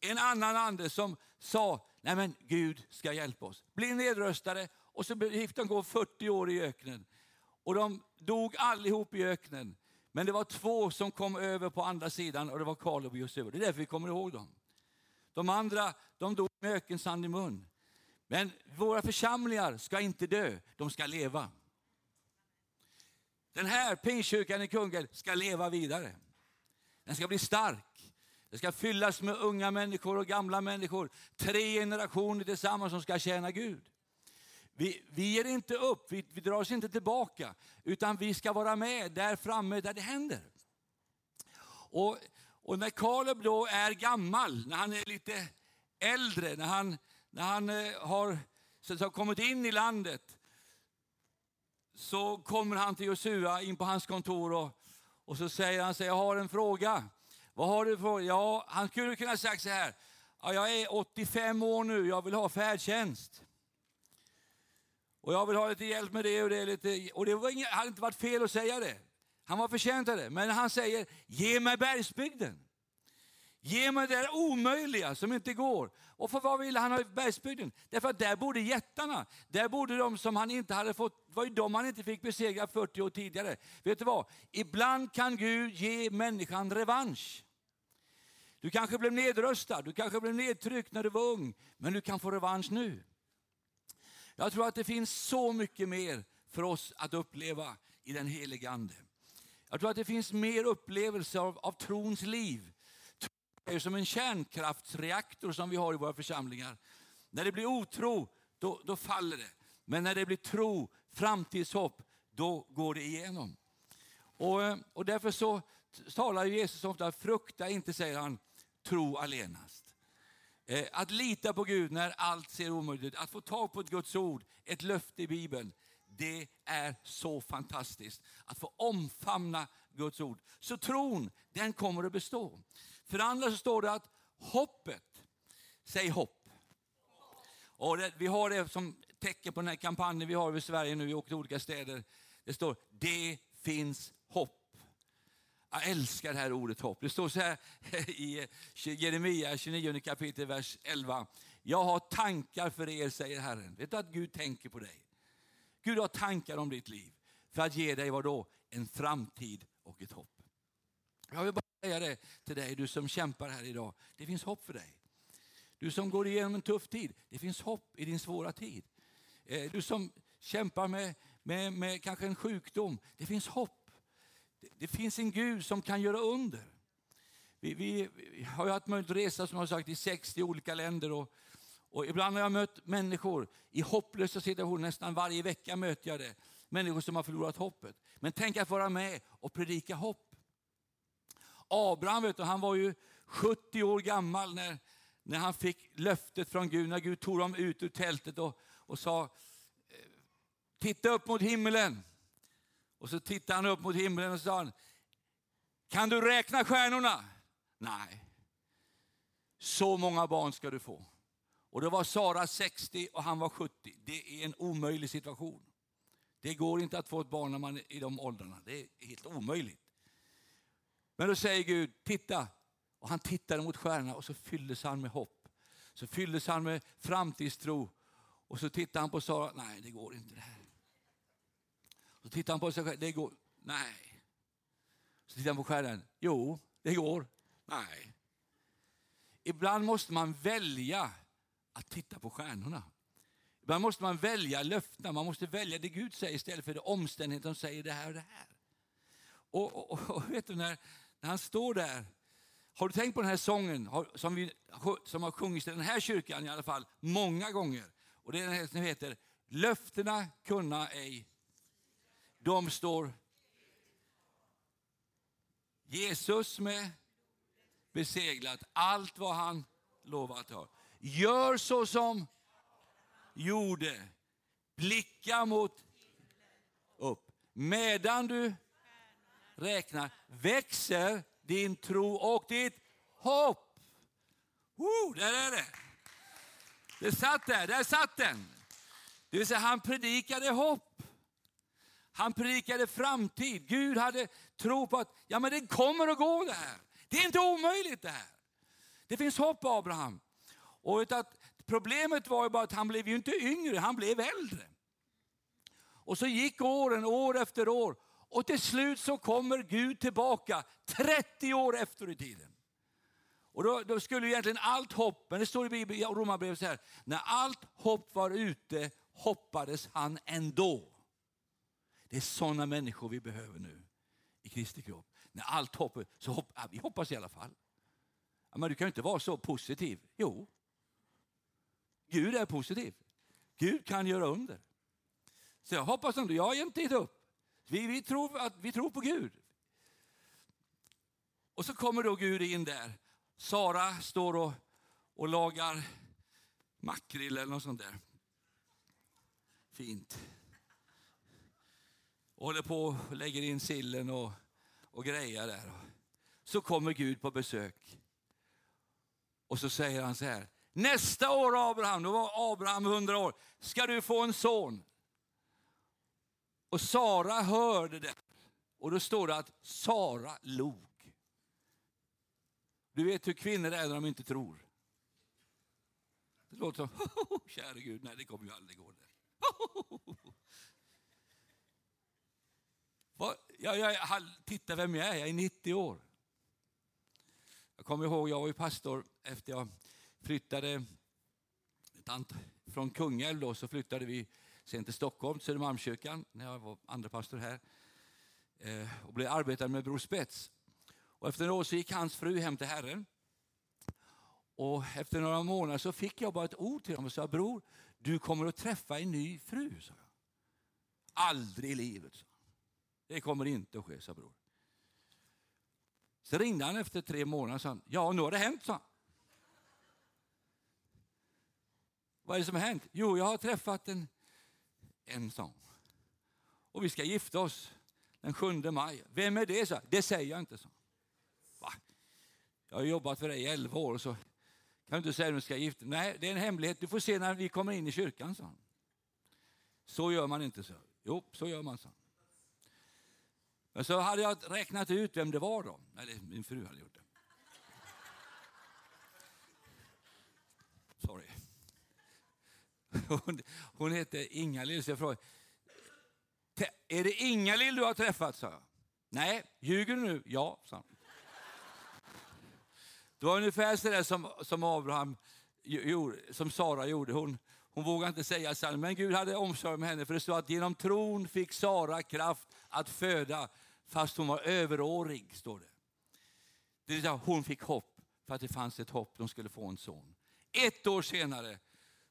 En annan ande som sa, nej men Gud ska hjälpa oss. Bli nedröstade och så fick de gå 40 år i öknen. Och de dog allihop i öknen. Men det var två som kom över på andra sidan och det var Kaleb och Josua. Det är därför vi kommer ihåg dem. De andra de dog med ökensand i mun. Men våra församlingar ska inte dö, de ska leva. Den här pingstkyrkan i Kungälv ska leva vidare. Den ska bli stark. Den ska fyllas med unga människor och gamla människor. Tre generationer tillsammans som ska tjäna Gud. Vi, vi ger inte upp, vi, vi drar oss inte tillbaka, utan vi ska vara med där framme där det händer. Och, och när Kaleb då är gammal, när han är lite äldre, när han, när han eh, har, så, har kommit in i landet, så kommer han till Josua in på hans kontor och, och så säger han, så jag har en fråga. Vad har du för fråga? Ja, han skulle kunna sagt så här, ja, jag är 85 år nu, jag vill ha färdtjänst. Och jag vill ha lite hjälp med det och det. Lite, och det var inget, hade inte varit fel att säga det. Han var förtjänt av det. Men han säger, ge mig bergsbygden. Ge mig det där omöjliga som inte går. Och för vad ville han ha i bergsbygden? Därför att där bodde jättarna. Där bodde de som han inte hade fått, det var ju de han inte fick besegra 40 år tidigare. Vet du vad? Ibland kan Gud ge människan revansch. Du kanske blev nedröstad, du kanske blev nedtryckt när du var ung, men du kan få revansch nu. Jag tror att det finns så mycket mer för oss att uppleva i den helige Ande. Jag tror att det finns mer upplevelse av, av trons liv. Det är som en kärnkraftsreaktor som vi har i våra församlingar. När det blir otro, då, då faller det. Men när det blir tro, framtidshopp, då går det igenom. Och, eh, och därför så talar Jesus ofta, frukta inte, säger han, tro allenast. Eh, att lita på Gud när allt ser omöjligt ut, att få tag på ett Guds ord, ett löfte i Bibeln, det är så fantastiskt. Att få omfamna Guds ord. Så tron, den kommer att bestå. För det andra så står det att hoppet, säg hopp. Och det, vi har det som tecken på den här kampanjen vi har i Sverige nu, vi åker till olika städer. Det står, det finns. Jag älskar det här ordet hopp. Det står så här (laughs) i Jeremia 29 kapitel, vers 11. Jag har tankar för er, säger Herren. Vet du att Gud tänker på dig? Gud har tankar om ditt liv för att ge dig vad då? En framtid och ett hopp. Jag vill bara säga det till dig, du som kämpar här idag. Det finns hopp för dig. Du som går igenom en tuff tid, det finns hopp i din svåra tid. Eh, du som kämpar med, med, med kanske en sjukdom, det finns hopp. Det, det finns en Gud som kan göra under. Vi, vi, vi har ju haft möjlighet att resa som jag har sagt, i 60 olika länder. Och, och ibland har jag mött människor i hopplösa situationer, nästan varje vecka möter jag det. Människor som har förlorat hoppet. Men tänk att vara med och predika hopp. Abraham vet du, han var ju 70 år gammal när, när han fick löftet från Gud, när Gud tog dem ut ur tältet och, och sa eh, titta upp mot himlen. Och så tittade han upp mot himlen och sa kan du räkna stjärnorna? Nej. Så många barn ska du få. Och då var Sara 60 och han var 70. Det är en omöjlig situation. Det går inte att få ett barn när man är i de åldrarna. Det är helt omöjligt. Men då säger Gud, titta. Och han tittade mot stjärnorna och så fylldes han med hopp. Så fylldes han med framtidstro. Och så tittade han på Sara, nej det går inte det här. Så tittar han på sig själv, det går, nej. Så tittar han på stjärnan, jo det går, nej. Ibland måste man välja att titta på stjärnorna. Ibland måste man välja löftena, man måste välja det Gud säger istället för det omständigheter som säger det här och det här. Och, och, och vet du, när, när han står där, har du tänkt på den här sången som, vi, som har sjungits i den här kyrkan i alla fall många gånger? Och det är den här som heter Löftena kunna ej, de står Jesus med beseglat allt vad han lovat har. Gör så som gjorde. Blicka mot upp. Medan du räknar växer din tro och ditt hopp. Oh, där är det. Det satt där, där satt den. Det vill säga han predikade hopp. Han predikade framtid. Gud hade tro på att ja, men det kommer att gå det här. Det är inte omöjligt det här. Det finns hopp Abraham. Och att problemet var ju bara att han blev ju inte yngre, han blev äldre. Och så gick åren, år efter år. Och till slut så kommer Gud tillbaka 30 år efter i tiden. Och då, då skulle ju egentligen allt hopp, men det står i Bibeln, Romarbrevet så här, när allt hopp var ute hoppades han ändå. Det är sådana människor vi behöver nu i Kristi kropp. När allt hopp, så hopp, ja, vi hoppas i alla fall. Ja, men du kan ju inte vara så positiv. Jo, Gud är positiv. Gud kan göra under. Så jag hoppas ändå, jag har inte gett upp. Vi, vi, tror att, vi tror på Gud. Och så kommer då Gud in där. Sara står och, och lagar makrill eller något sånt där. Fint. Och håller på och lägger in sillen och, och grejer där. Så kommer Gud på besök. Och så säger han så här. Nästa år Abraham, då var Abraham 100 år, ska du få en son. Och Sara hörde det. Och då står det att Sara log. Du vet hur kvinnor är när de inte tror. Det låter som, (laughs) käre Gud, nej det kommer ju aldrig gå. Där. (laughs) Vad- Jag, jag, titta vem jag är, jag är 90 år. Jag kommer ihåg, jag var ju pastor efter jag flyttade ett från Kungälv då, så flyttade vi sen till Stockholm, Södermalmskyrkan, när jag var andra pastor här. Eh, och blev arbetare med Bror Spets. Och efter några år så gick hans fru hem till Herren. Och efter några månader så fick jag bara ett ord till honom och sa, bror, du kommer att träffa en ny fru. Sa jag. Aldrig i livet. sa. Det kommer inte att ske, sa bror. Så ringde han efter tre månader och sa, ja nu har det hänt, sa. Vad är det som har hänt? Jo, jag har träffat en, en sån. Och vi ska gifta oss den 7 maj. Vem är det? Så? Det säger jag inte, så. Va? Jag har jobbat för dig i 11 år, så kan du inte säga att du ska gifta Nej, det är en hemlighet. Du får se när vi kommer in i kyrkan, sa han. Så gör man inte, så. Jo, så gör man, så. Men så hade jag räknat ut vem det var då. Eller min fru hade gjort det. Sorry. Hon, hon heter Inga-Lill, så jag frågade, är det Inga-Lill du har träffat? sa jag. Nej, ljuger du nu? Ja, sa hon. Det var ungefär så där som, som Abraham gjorde, som Sara gjorde. Hon, hon vågade inte säga sanningen, men Gud hade omsorg om henne. För det stod att genom tron fick Sara kraft att föda fast hon var överårig, står det. Det vill säga, hon fick hopp för att det fanns ett hopp, de skulle få en son. Ett år senare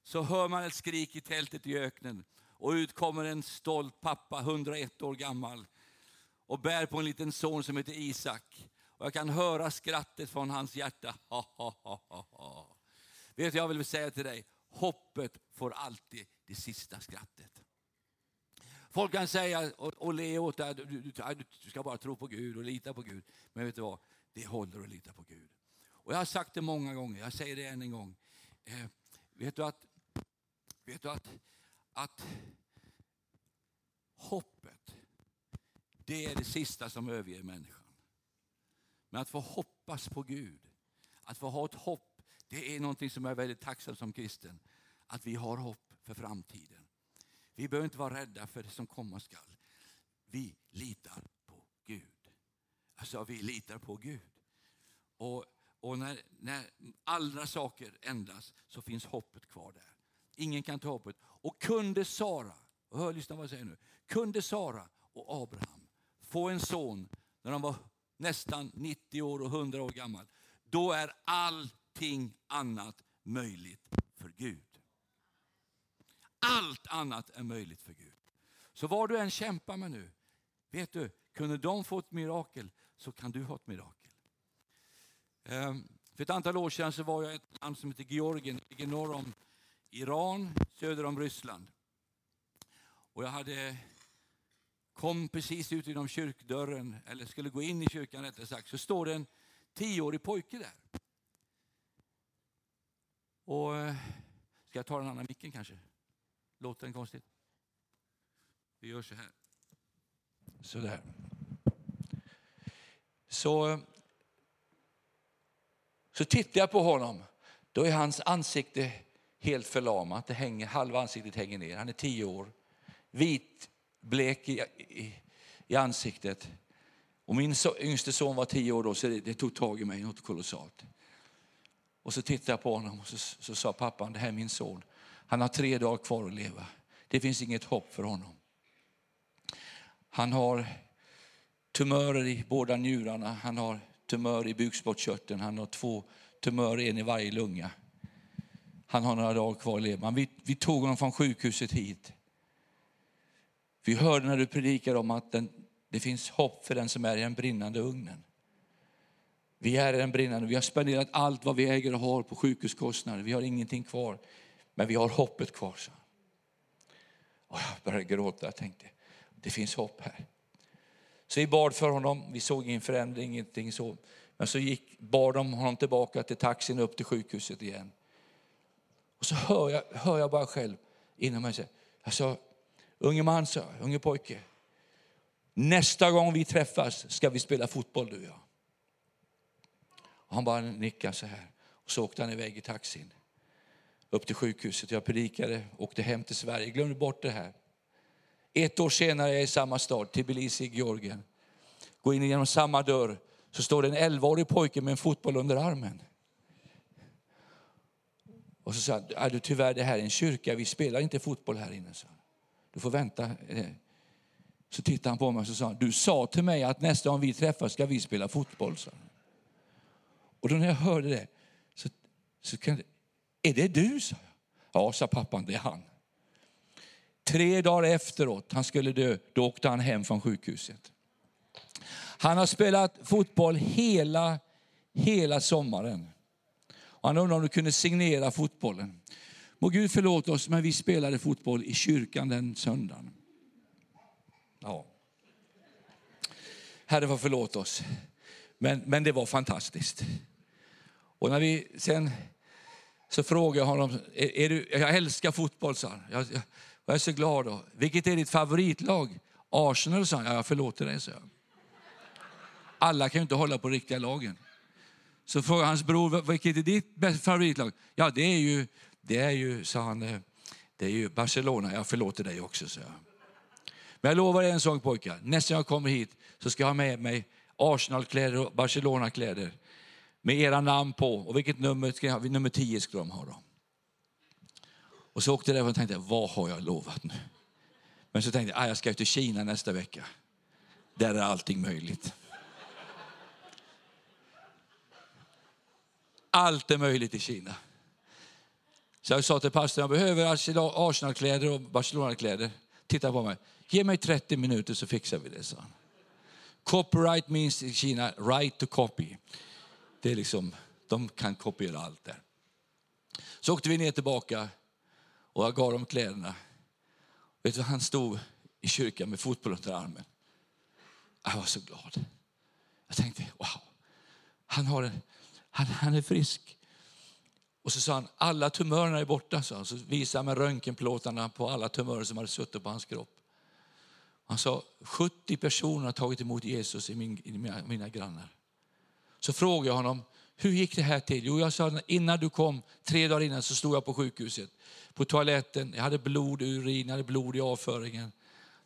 så hör man ett skrik i tältet i öknen och ut kommer en stolt pappa, 101 år gammal och bär på en liten son som heter Isak. Och jag kan höra skrattet från hans hjärta. (laughs) Ha, ha, ha, ha. Vet du, jag vill säga till dig, hoppet får alltid det sista skrattet. Folk kan säga och, och le åt dig, du, du, du, du ska bara tro på Gud och lita på Gud. Men vet du vad, det håller att lita på Gud. Och jag har sagt det många gånger, jag säger det än en gång. Eh, vet du att, vet du att, att hoppet, det är det sista som överger människan. Men att få hoppas på Gud, att få ha ett hopp, det är någonting som jag är väldigt tacksam som kristen. Att vi har hopp för framtiden. Vi behöver inte vara rädda för det som komma skall. Vi litar på Gud. Alltså vi litar på Gud. Och, och när, när alla saker ändras så finns hoppet kvar där. Ingen kan ta hoppet. Och kunde Sara, och hör, lyssna vad jag säger nu. Kunde Sara och Abraham få en son när de var nästan 90 år och 100 år gammal. Då är allting annat möjligt för Gud. Allt annat är möjligt för Gud. Så vad du än kämpar med nu, vet du, kunde de få ett mirakel så kan du ha ett mirakel. Ehm, för ett antal år sedan så var jag i ett land som heter Georgien, det ligger norr om Iran, söder om Ryssland. Och jag hade kom precis ut genom kyrkdörren, eller skulle gå in i kyrkan rättare sagt, så står det en tioårig pojke där. Och, eh, ska jag ta den andra micken kanske? Låter den konstigt? Vi gör så här. Så där. Så, så tittar jag på honom. Då är hans ansikte helt förlamat. Det hänger, halva ansiktet hänger ner. Han är tio år. Vit, blek i, i, i ansiktet. Och min so, yngste son var tio år då, så det, det tog tag i mig något kolossalt. Och så tittade jag på honom och så, så sa pappan, det här är min son. Han har tre dagar kvar att leva. Det finns inget hopp för honom. Han har tumörer i båda njurarna, han har tumör i bukspottkörteln, han har två tumörer, en i varje lunga. Han har några dagar kvar att leva. Vi, vi tog honom från sjukhuset hit. Vi hörde när du predikade om att den, det finns hopp för den som är i den brinnande ugnen. Vi är i den brinnande, vi har spenderat allt vad vi äger och har på sjukhuskostnader. Vi har ingenting kvar, men vi har hoppet kvar. Så. Och jag började gråta, jag tänkte, det finns hopp här. Så vi bad för honom, vi såg ingen förändring, ingenting så. Men så gick, bad de honom tillbaka till taxin upp till sjukhuset igen. Och så hör jag, hör jag bara själv inom mig, jag sa, unge man, sa unge pojke. Nästa gång vi träffas ska vi spela fotboll du och jag. Och han bara nickade så här. Och så åkte han iväg i taxin. Upp till sjukhuset. Jag predikade, åkte hem till Sverige. Glömde bort det här. Ett år senare är jag i samma stad, Tbilisi i Georgien. Går in genom samma dörr så står det en 11-årig pojke med en fotboll under armen. Och så sa han, du, tyvärr det här är en kyrka, vi spelar inte fotboll här inne. Så. Du får vänta. Eh. Så tittade han på mig och så sa du sa till mig att nästa gång vi träffas ska vi spela fotboll. Så. Och då när jag hörde det så, så kan det, är det du? sa jag. Ja, sa pappan, det är han. Tre dagar efteråt han skulle dö, då åkte han hem från sjukhuset. Han har spelat fotboll hela, hela sommaren. Och han undrar om du kunde signera fotbollen. Må Gud förlåta oss, men vi spelade fotboll i kyrkan den söndagen. Ja. Herre får förlåta oss. Men, men det var fantastiskt. Och när vi sen så frågade jag honom, är, är du, jag älskar fotboll, sa han. Jag, jag, jag är så glad. Då. Vilket är ditt favoritlag? Arsenal, sa han. Ja, jag förlåter dig, sa jag. Alla kan ju inte hålla på riktiga lagen. Så frågade hans bror, vilket är ditt favoritlag? Ja, det är ju, det är ju, sa han, eh, det är ju Barcelona. Jag förlåter dig också, sa jag. Men jag lovar er en sak pojkar, nästa gång jag kommer hit så ska jag ha med mig Arsenalkläder och Barcelonakläder. kläder med era namn på. Och vilket nummer ska jag ha? Nummer 10 ska de ha då. Och så åkte jag därifrån och tänkte, vad har jag lovat nu? Men så tänkte jag, ah, jag ska till Kina nästa vecka. Där är allting möjligt. Allt är möjligt i Kina. Så jag sa till pastorn, jag behöver Arsenalkläder och Barcelonakläder. Titta på mig. Ge mig 30 minuter så fixar vi det, sa han. Copyright means i Kina right to copy. Det är liksom, de kan kopiera allt där. Så åkte vi ner tillbaka och jag gav dem kläderna. Vet du, han stod i kyrkan med fotboll under armen. Jag var så glad. Jag tänkte, wow, han, har en, han, han är frisk. Och så sa han, alla tumörerna är borta. Så, så visade han med röntgenplåtarna på alla tumörer som hade suttit på hans kropp. Han sa, 70 personer har tagit emot Jesus i, min, i mina, mina grannar. Så frågade jag honom, hur gick det här till? Jo, jag sa, innan du kom, tre dagar innan, så stod jag på sjukhuset. På toaletten, jag hade blod i urinen, jag hade blod i avföringen.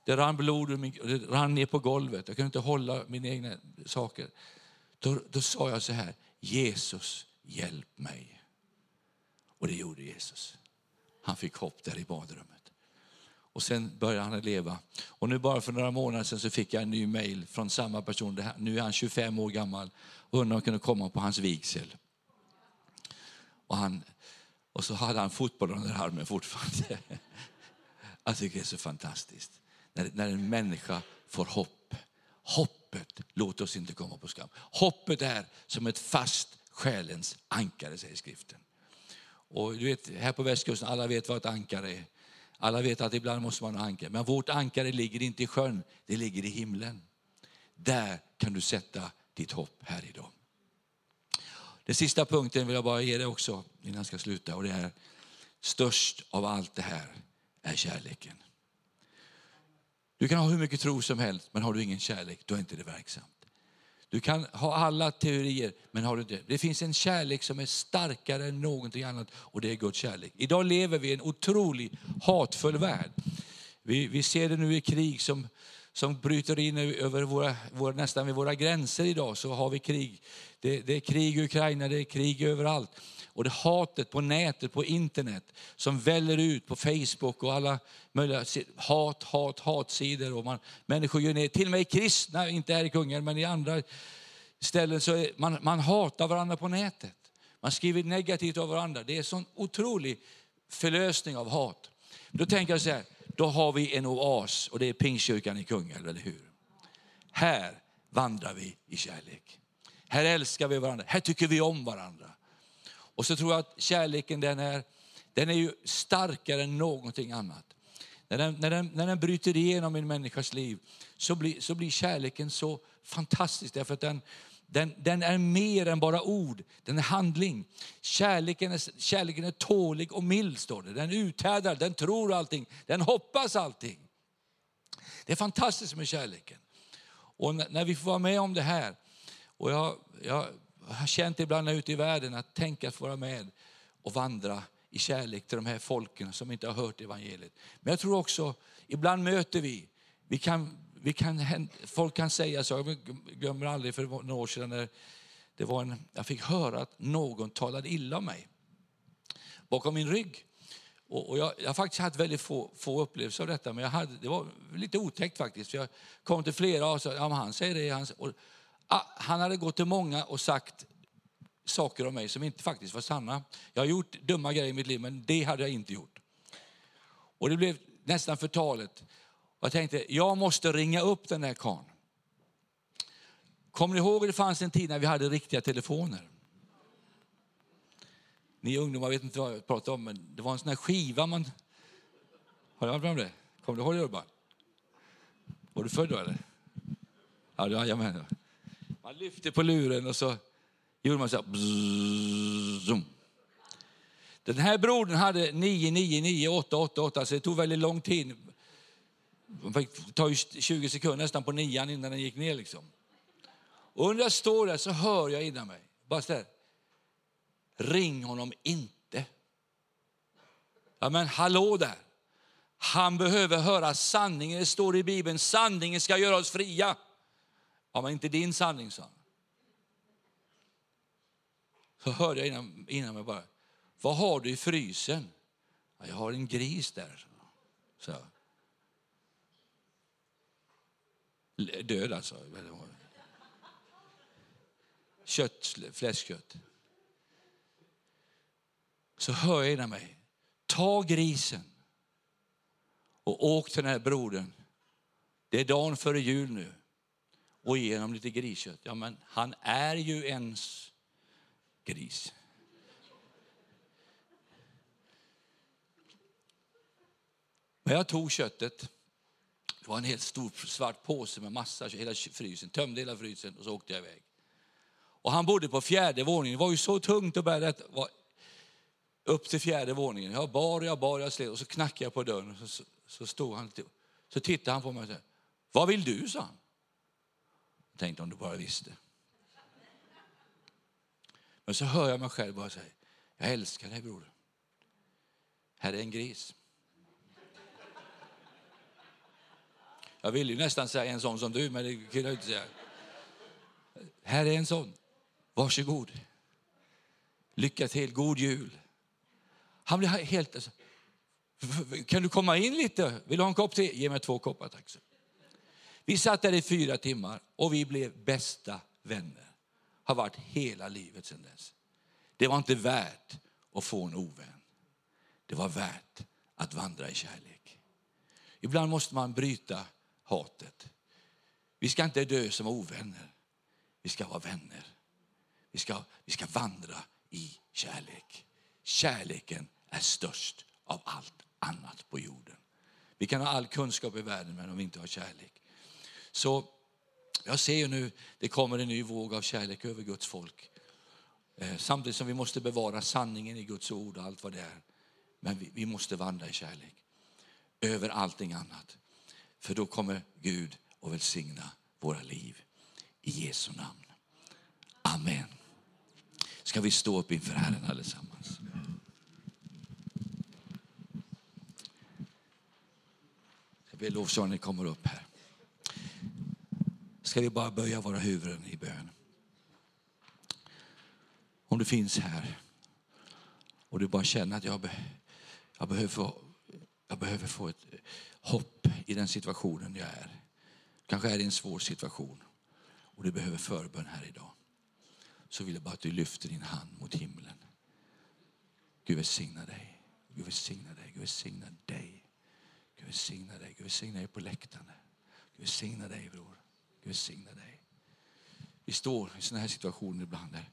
Det rann blod ur min, det rann ner på golvet. Jag kunde inte hålla mina egna saker. Då, då sa jag så här, Jesus, hjälp mig. Och det gjorde Jesus. Han fick hopp där i badrummet. Och sen började han leva. Och nu bara för några månader sedan så fick jag en ny mail från samma person. Nu är han 25 år gammal Undrar om jag kunde komma på hans vigsel. Och, han, och så hade han fotboll under armen fortfarande. (laughs) Jag tycker det är så fantastiskt. När, när en människa får hopp. Hoppet, låt oss inte komma på skam. Hoppet är som ett fast själens ankare, säger skriften. Och du vet, här på västkusten, alla vet vad ett ankare är. Alla vet att ibland måste man ha ankare. Men vårt ankare ligger inte i sjön, det ligger i himlen. Där kan du sätta ditt hopp här idag. Den sista punkten vill jag bara ge dig också innan jag ska sluta. Och det är störst av allt det här är kärleken. Du kan ha hur mycket tro som helst, men har du ingen kärlek, då är inte det verksamt. Du kan ha alla teorier, men har du inte. Det finns en kärlek som är starkare än någonting annat och det är Guds kärlek. Idag lever vi i en otrolig hatfull värld. Vi, vi ser det nu i krig som, som bryter in över våra, våra, nästan vid våra gränser idag. Så har vi krig. Det, det är krig i Ukraina, det är krig överallt. Och det hatet på nätet, på internet som väller ut på Facebook och alla möjliga hat, hat, hatsidor. Och man, människor gör ner, till och med kristna, inte här i Kungälv men i andra ställen så är, man, man hatar varandra på nätet. Man skriver negativt om varandra. Det är en sån otrolig förlösning av hat. Då tänker jag så här, då har vi en oas och det är Pingstkyrkan i Kungälv, eller hur? Här vandrar vi i kärlek. Här älskar vi varandra, här tycker vi om varandra. Och så tror jag att kärleken den är, den är ju starkare än någonting annat. När den, när, den, när den bryter igenom en människas liv så blir, så blir kärleken så fantastisk därför att den, den, den är mer än bara ord, den är handling. Kärleken är, kärleken är tålig och mild står det. Den uthärdar, den tror allting, den hoppas allting. Det är fantastiskt med kärleken. Och när vi får vara med om det här, och jag, jag har känt ibland ute i världen att tänka att få vara med och vandra i kärlek till de här folken som inte har hört evangeliet. Men jag tror också, ibland möter vi, vi kan, vi kan, folk kan säga så, jag glömmer aldrig för några år sedan när det var en, jag fick höra att någon talade illa om mig bakom min rygg. Och, och jag, jag har faktiskt haft väldigt få, få upplevelser av detta, men jag hade, det var lite otäckt faktiskt. För jag kom till flera och sa, ja, han säger det. Han, och, ah, han hade gått till många och sagt saker om mig som inte faktiskt var sanna. Jag har gjort dumma grejer i mitt liv, men det hade jag inte gjort. Och det blev nästan förtalet. Jag tänkte, jag måste ringa upp den där karln. Kommer ni ihåg det fanns en tid när vi hade riktiga telefoner? Ni ungdomar vet inte vad jag pratar om, men det var en sån här skiva man... Har du varit med om det? Kommer du ihåg det Urban? Var du född då eller? Ja, jajamän. Man lyfte på luren och så gjorde man så här. bzzz. Den här brodern hade 999888, så det tog väldigt lång tid. Det tar ju 20 sekunder nästan på nian innan den gick ner. Liksom. Och under jag står där så hör jag innan mig, bara så där, ring honom inte. Ja men hallå där. Han behöver höra sanningen. Det står i Bibeln, sanningen ska göra oss fria. Ja men inte din sanning, sa han. Så hörde jag innan, innan mig bara, vad har du i frysen? Ja, jag har en gris där. Så. Död alltså. Kött, fläskkött. Så hör ena mig, ta grisen och åk till den här brodern. Det är dagen före jul nu. Och ge honom lite griskött. Ja, men han är ju ens gris. Men jag tog köttet. Det var en helt stor svart påse med massa, hela frysen, tömde hela frysen och så åkte jag iväg. Och han bodde på fjärde våningen. Det var ju så tungt att bära detta. upp till fjärde våningen. Jag bar och jag bar och jag slet och så knackade jag på dörren och så, så stod han så tittade han på mig och sa, vad vill du? sa han. Jag tänkte om du bara visste. Men så hör jag mig själv bara säga, jag älskar dig bror. Här är en gris. Jag vill ju nästan säga en sån som du, men det kunde jag inte säga. Här är en sån. Varsågod. Lycka till, god jul. Han blev helt... Alltså, kan du komma in lite? Vill du ha en kopp te? Ge mig två koppar tack. Så. Vi satt där i fyra timmar och vi blev bästa vänner. Har varit hela livet sedan dess. Det var inte värt att få en ovän. Det var värt att vandra i kärlek. Ibland måste man bryta hatet. Vi ska inte dö som ovänner. Vi ska vara vänner. Vi ska, vi ska vandra i kärlek. Kärleken är störst av allt annat på jorden. Vi kan ha all kunskap i världen men om vi inte har kärlek. Så jag ser ju nu, det kommer en ny våg av kärlek över Guds folk. Eh, samtidigt som vi måste bevara sanningen i Guds ord och allt vad det är. Men vi, vi måste vandra i kärlek. Över allting annat. För då kommer Gud att välsigna våra liv. I Jesu namn. Amen. Ska vi stå upp inför Herren allesammans? Ska vi lovsången kommer upp här. Ska vi bara böja våra huvuden i bön. Om du finns här och du bara känner att jag, be, jag, behöver, få, jag behöver få ett hopp i den situationen jag är. Kanske är det en svår situation och du behöver förbön här idag. Så vill jag bara att du lyfter din hand mot himlen. Gud välsigna dig. Gud välsigna dig. Gud välsigna dig. Gud välsigna dig. Gud välsigna dig på läktaren. Gud välsigna dig bror. Gud välsigna dig. Vi står i sådana här situationer ibland där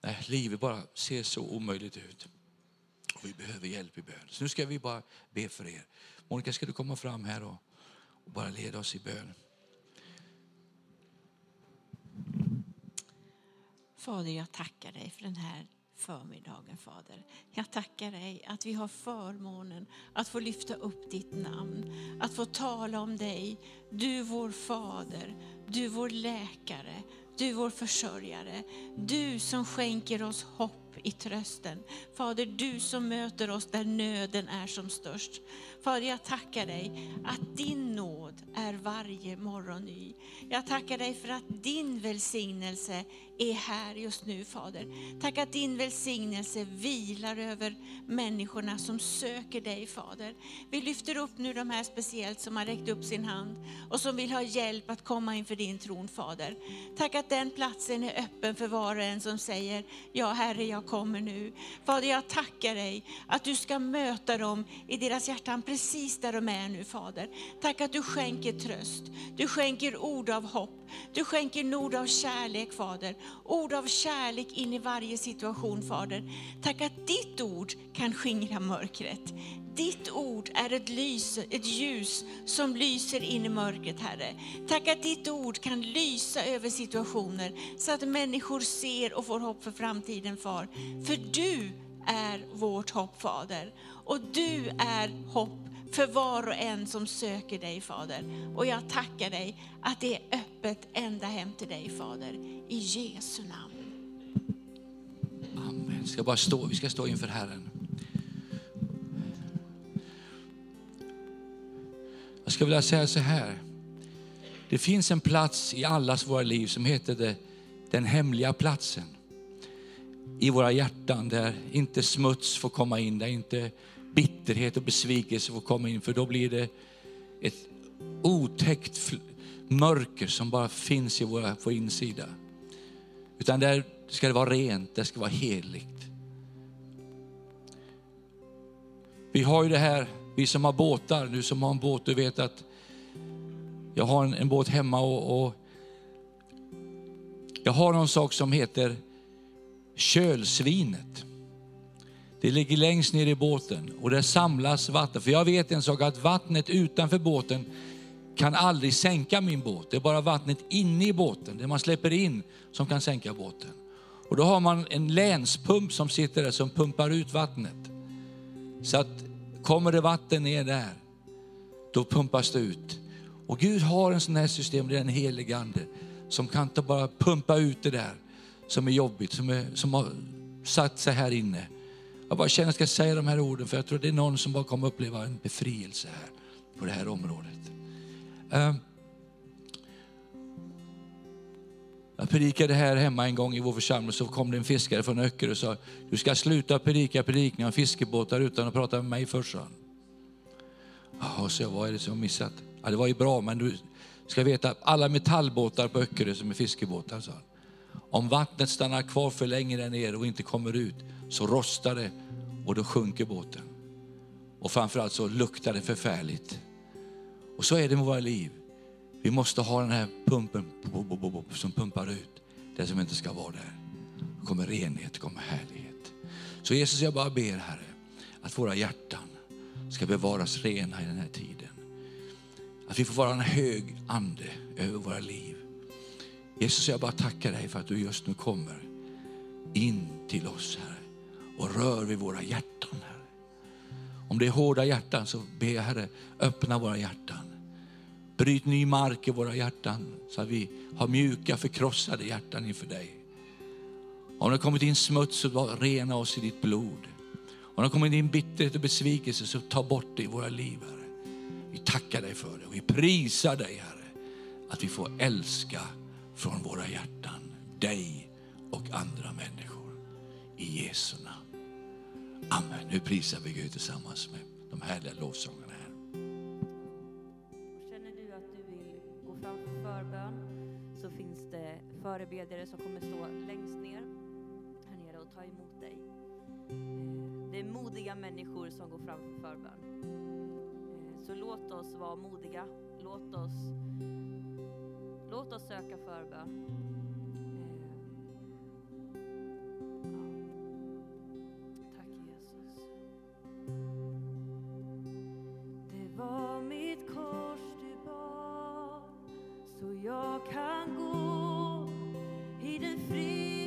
där livet bara ser så omöjligt ut. Och vi behöver hjälp i bön. Så nu ska vi bara be för er. Monica, ska du komma fram här och, och bara leda oss i bön? Fader, jag tackar dig för den här förmiddagen, Fader. Jag tackar dig att vi har förmånen att få lyfta upp ditt namn, att få tala om dig. Du vår Fader, du vår läkare, du vår försörjare. Du som skänker oss hopp i trösten. Fader, du som möter oss där nöden är som störst. Fader, jag tackar dig att din nåd är varje morgon ny. Jag tackar dig för att din välsignelse är här just nu Fader. Tack att din välsignelse vilar över människorna som söker dig Fader. Vi lyfter upp nu de här speciellt som har räckt upp sin hand och som vill ha hjälp att komma inför din tron Fader. Tack att den platsen är öppen för var och en som säger, ja Herre jag kommer nu. Fader jag tackar dig att du ska möta dem i deras hjärtan precis där de är nu Fader. Tack att du skänker tröst, du skänker ord av hopp, du skänker ord av kärlek Fader. Ord av kärlek in i varje situation Fader. Tack att ditt ord kan skingra mörkret. Ditt ord är ett, lys, ett ljus som lyser in i mörkret Herre. Tack att ditt ord kan lysa över situationer så att människor ser och får hopp för framtiden Far. För du är vårt hopp Fader. Och du är hopp för var och en som söker dig Fader. Och jag tackar dig att det är öppet ända hem till dig Fader. I Jesu namn. Amen. Vi ska bara stå, vi ska stå inför Herren. Jag skulle vilja säga så här. Det finns en plats i allas våra liv som heter det, den hemliga platsen. I våra hjärtan där inte smuts får komma in, där inte bitterhet och besvikelse får komma in. För då blir det ett otäckt mörker som bara finns i våra, på insida. Utan där ska det vara rent, det ska vara heligt. Vi har ju det här, vi som har båtar, du som har en båt, du vet att jag har en, en båt hemma och, och jag har någon sak som heter kölsvinet. Det ligger längst ner i båten och där samlas vatten. För jag vet en sak att vattnet utanför båten kan aldrig sänka min båt. Det är bara vattnet inne i båten, det man släpper in, som kan sänka båten. Och då har man en länspump som sitter där som pumpar ut vattnet. Så att kommer det vatten ner där, då pumpas det ut. Och Gud har en sån här system, det är den helige Ande, som kan inte bara pumpa ut det där som är jobbigt, som, är, som har satt sig här inne. Jag bara känner att jag ska säga de här orden för jag tror det är någon som bara kommer uppleva en befrielse här på det här området. Ehm. Jag predikade här hemma en gång i vår församling så kom det en fiskare från Öckerö och sa du ska sluta predika predikningar om fiskebåtar utan att prata med mig först. sa han. Ja, så jag, vad är det som jag missat? Ja, det var ju bra men du ska veta alla metallbåtar på Öckerö som är fiskebåtar sa han. Om vattnet stannar kvar för länge där nere och inte kommer ut så rostar det och då sjunker båten. Och framförallt så luktar det förfärligt. Och så är det med våra liv. Vi måste ha den här pumpen som pumpar ut det som inte ska vara där. Det kommer renhet, det kommer härlighet. Så Jesus, jag bara ber Herre att våra hjärtan ska bevaras rena i den här tiden. Att vi får vara en hög ande över våra liv. Jesus, jag bara tackar dig för att du just nu kommer in till oss, Herre, och rör vid våra hjärtan, Herre. Om det är hårda hjärtan så ber jag, Herre, öppna våra hjärtan. Bryt ny mark i våra hjärtan så att vi har mjuka, förkrossade hjärtan inför dig. Om det har kommit in smuts så rena oss i ditt blod. Om det har kommit in bitterhet och besvikelse så ta bort det i våra liv, Herre. Vi tackar dig för det och vi prisar dig, Herre, att vi får älska från våra hjärtan dig och andra människor. I Jesu namn. Amen. Nu prisar vi Gud tillsammans med de härliga lovsångerna här. Och känner du att du vill gå fram för förbön så finns det förebedjare som kommer stå längst ner här nere och ta emot dig. Eh, det är modiga människor som går fram för förbön. Eh, så låt oss vara modiga. Låt oss, låt oss söka förbön. Var mitt kors du bar så jag kan gå i den fria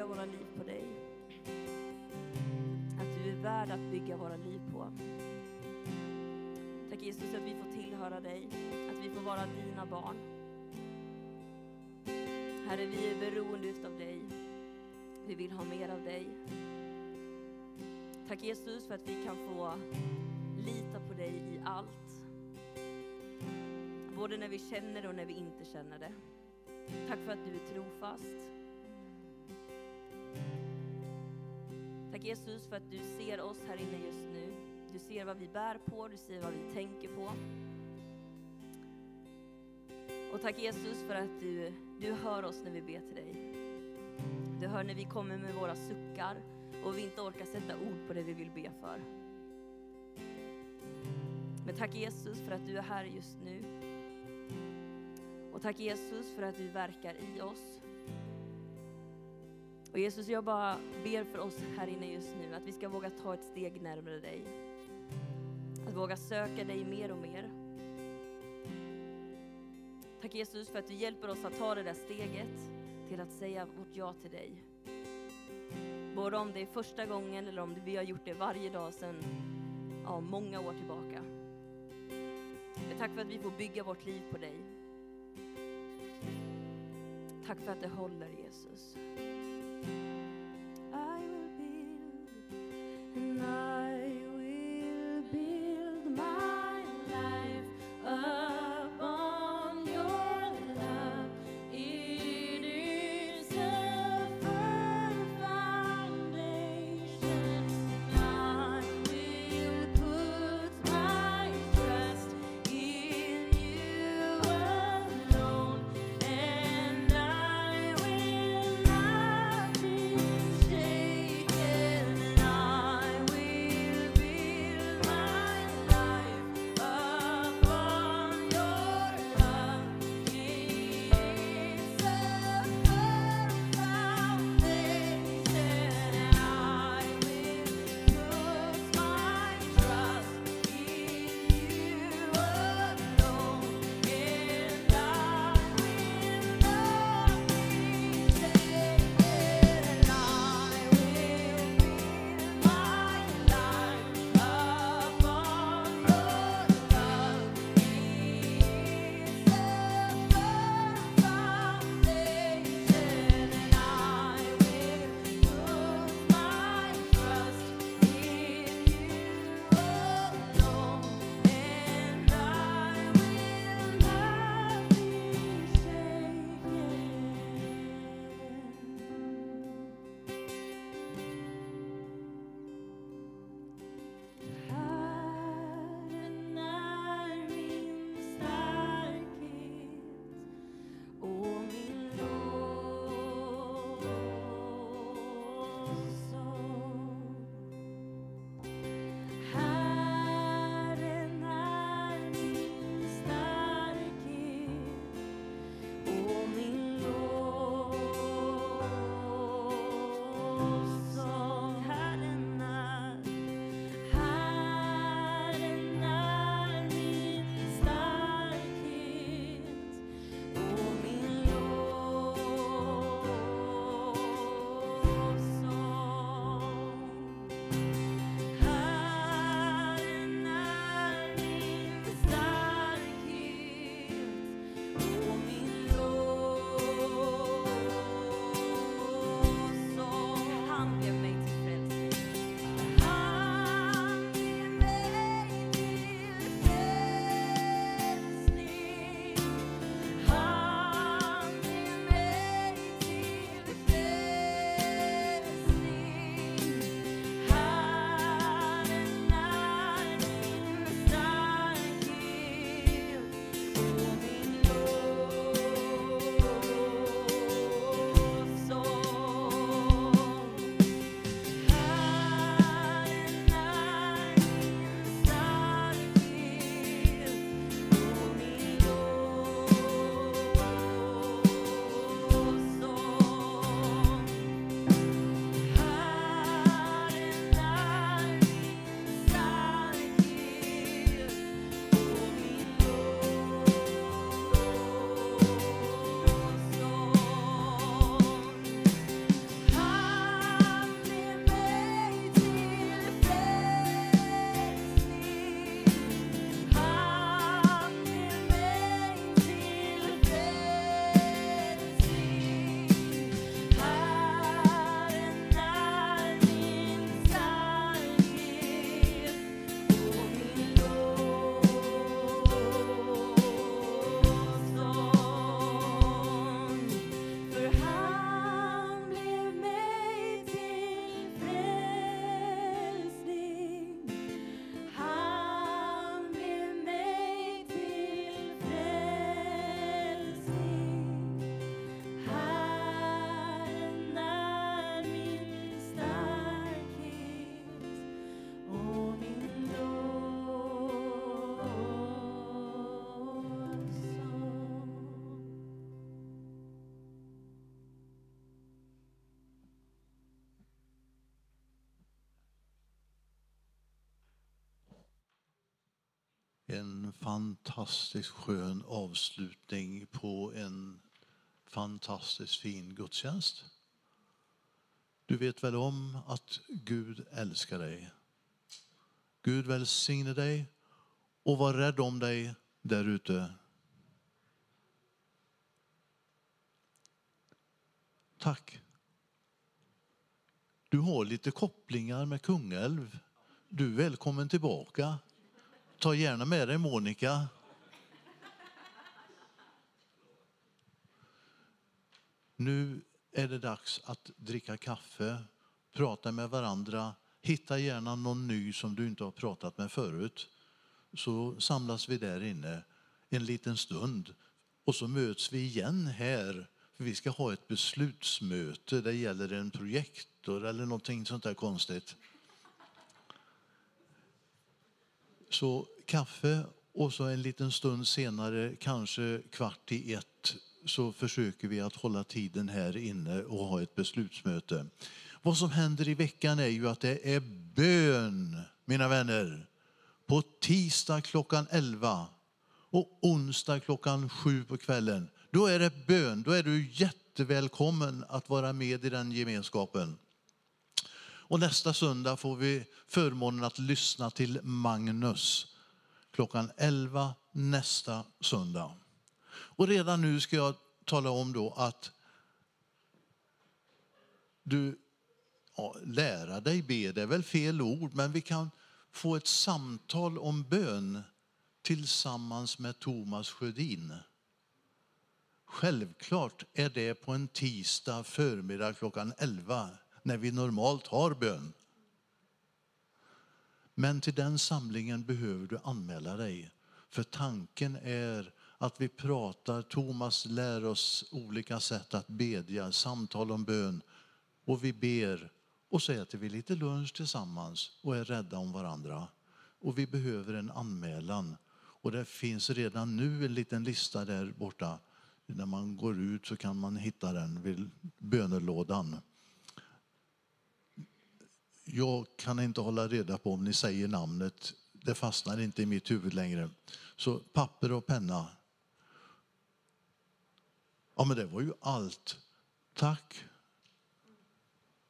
bygga våra liv på dig. Att du är värd att bygga våra liv på. Tack Jesus att vi får tillhöra dig, att vi får vara dina barn. Herre, vi är beroende av dig. Vi vill ha mer av dig. Tack Jesus för att vi kan få lita på dig i allt. Både när vi känner det och när vi inte känner det. Tack för att du är trofast. Tack Jesus för att du ser oss här inne just nu. Du ser vad vi bär på, du ser vad vi tänker på. Och tack Jesus för att du, du hör oss när vi ber till dig. Du hör när vi kommer med våra suckar och vi inte orkar sätta ord på det vi vill be för. Men tack Jesus för att du är här just nu. Och tack Jesus för att du verkar i oss. Och Jesus, jag bara ber för oss här inne just nu att vi ska våga ta ett steg närmare dig. Att våga söka dig mer och mer. Tack Jesus för att du hjälper oss att ta det där steget till att säga vårt ja till dig. Både om det är första gången eller om vi har gjort det varje dag sedan ja, många år tillbaka. Men tack för att vi får bygga vårt liv på dig. Tack för att det håller Jesus. I En fantastiskt skön avslutning på en fantastiskt fin gudstjänst. Du vet väl om att Gud älskar dig. Gud välsigne dig och var rädd om dig där ute. Tack. Du har lite kopplingar med Kungälv. Du är välkommen tillbaka. Ta gärna med dig Monica. Nu är det dags att dricka kaffe, prata med varandra. Hitta gärna någon ny som du inte har pratat med förut. Så samlas vi där inne en liten stund och så möts vi igen här. För vi ska ha ett beslutsmöte. Det gäller en projektor eller någonting sånt där konstigt. Så kaffe och så en liten stund senare, kanske kvart i ett, så försöker vi att hålla tiden här inne och ha ett beslutsmöte. Vad som händer i veckan är ju att det är bön, mina vänner. På tisdag klockan 11 och onsdag klockan 7 på kvällen. Då är det bön. Då är du jättevälkommen att vara med i den gemenskapen. Och nästa söndag får vi förmånen att lyssna till Magnus klockan 11 nästa söndag. Och redan nu ska jag tala om då att du ja, lära dig be, det är väl fel ord, men vi kan få ett samtal om bön tillsammans med Thomas Sjödin. Självklart är det på en tisdag förmiddag klockan 11 när vi normalt har bön. Men till den samlingen behöver du anmäla dig. För tanken är att vi pratar, Thomas lär oss olika sätt att bedja, samtal om bön. Och vi ber och så äter vi lite lunch tillsammans och är rädda om varandra. Och vi behöver en anmälan. Och det finns redan nu en liten lista där borta. När man går ut så kan man hitta den vid bönelådan. Jag kan inte hålla reda på om ni säger namnet. Det fastnar inte i mitt huvud längre. Så papper och penna. Ja, men det var ju allt. Tack.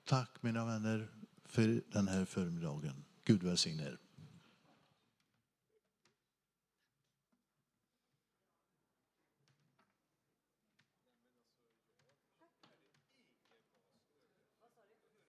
Tack mina vänner för den här förmiddagen. Gud välsigne er.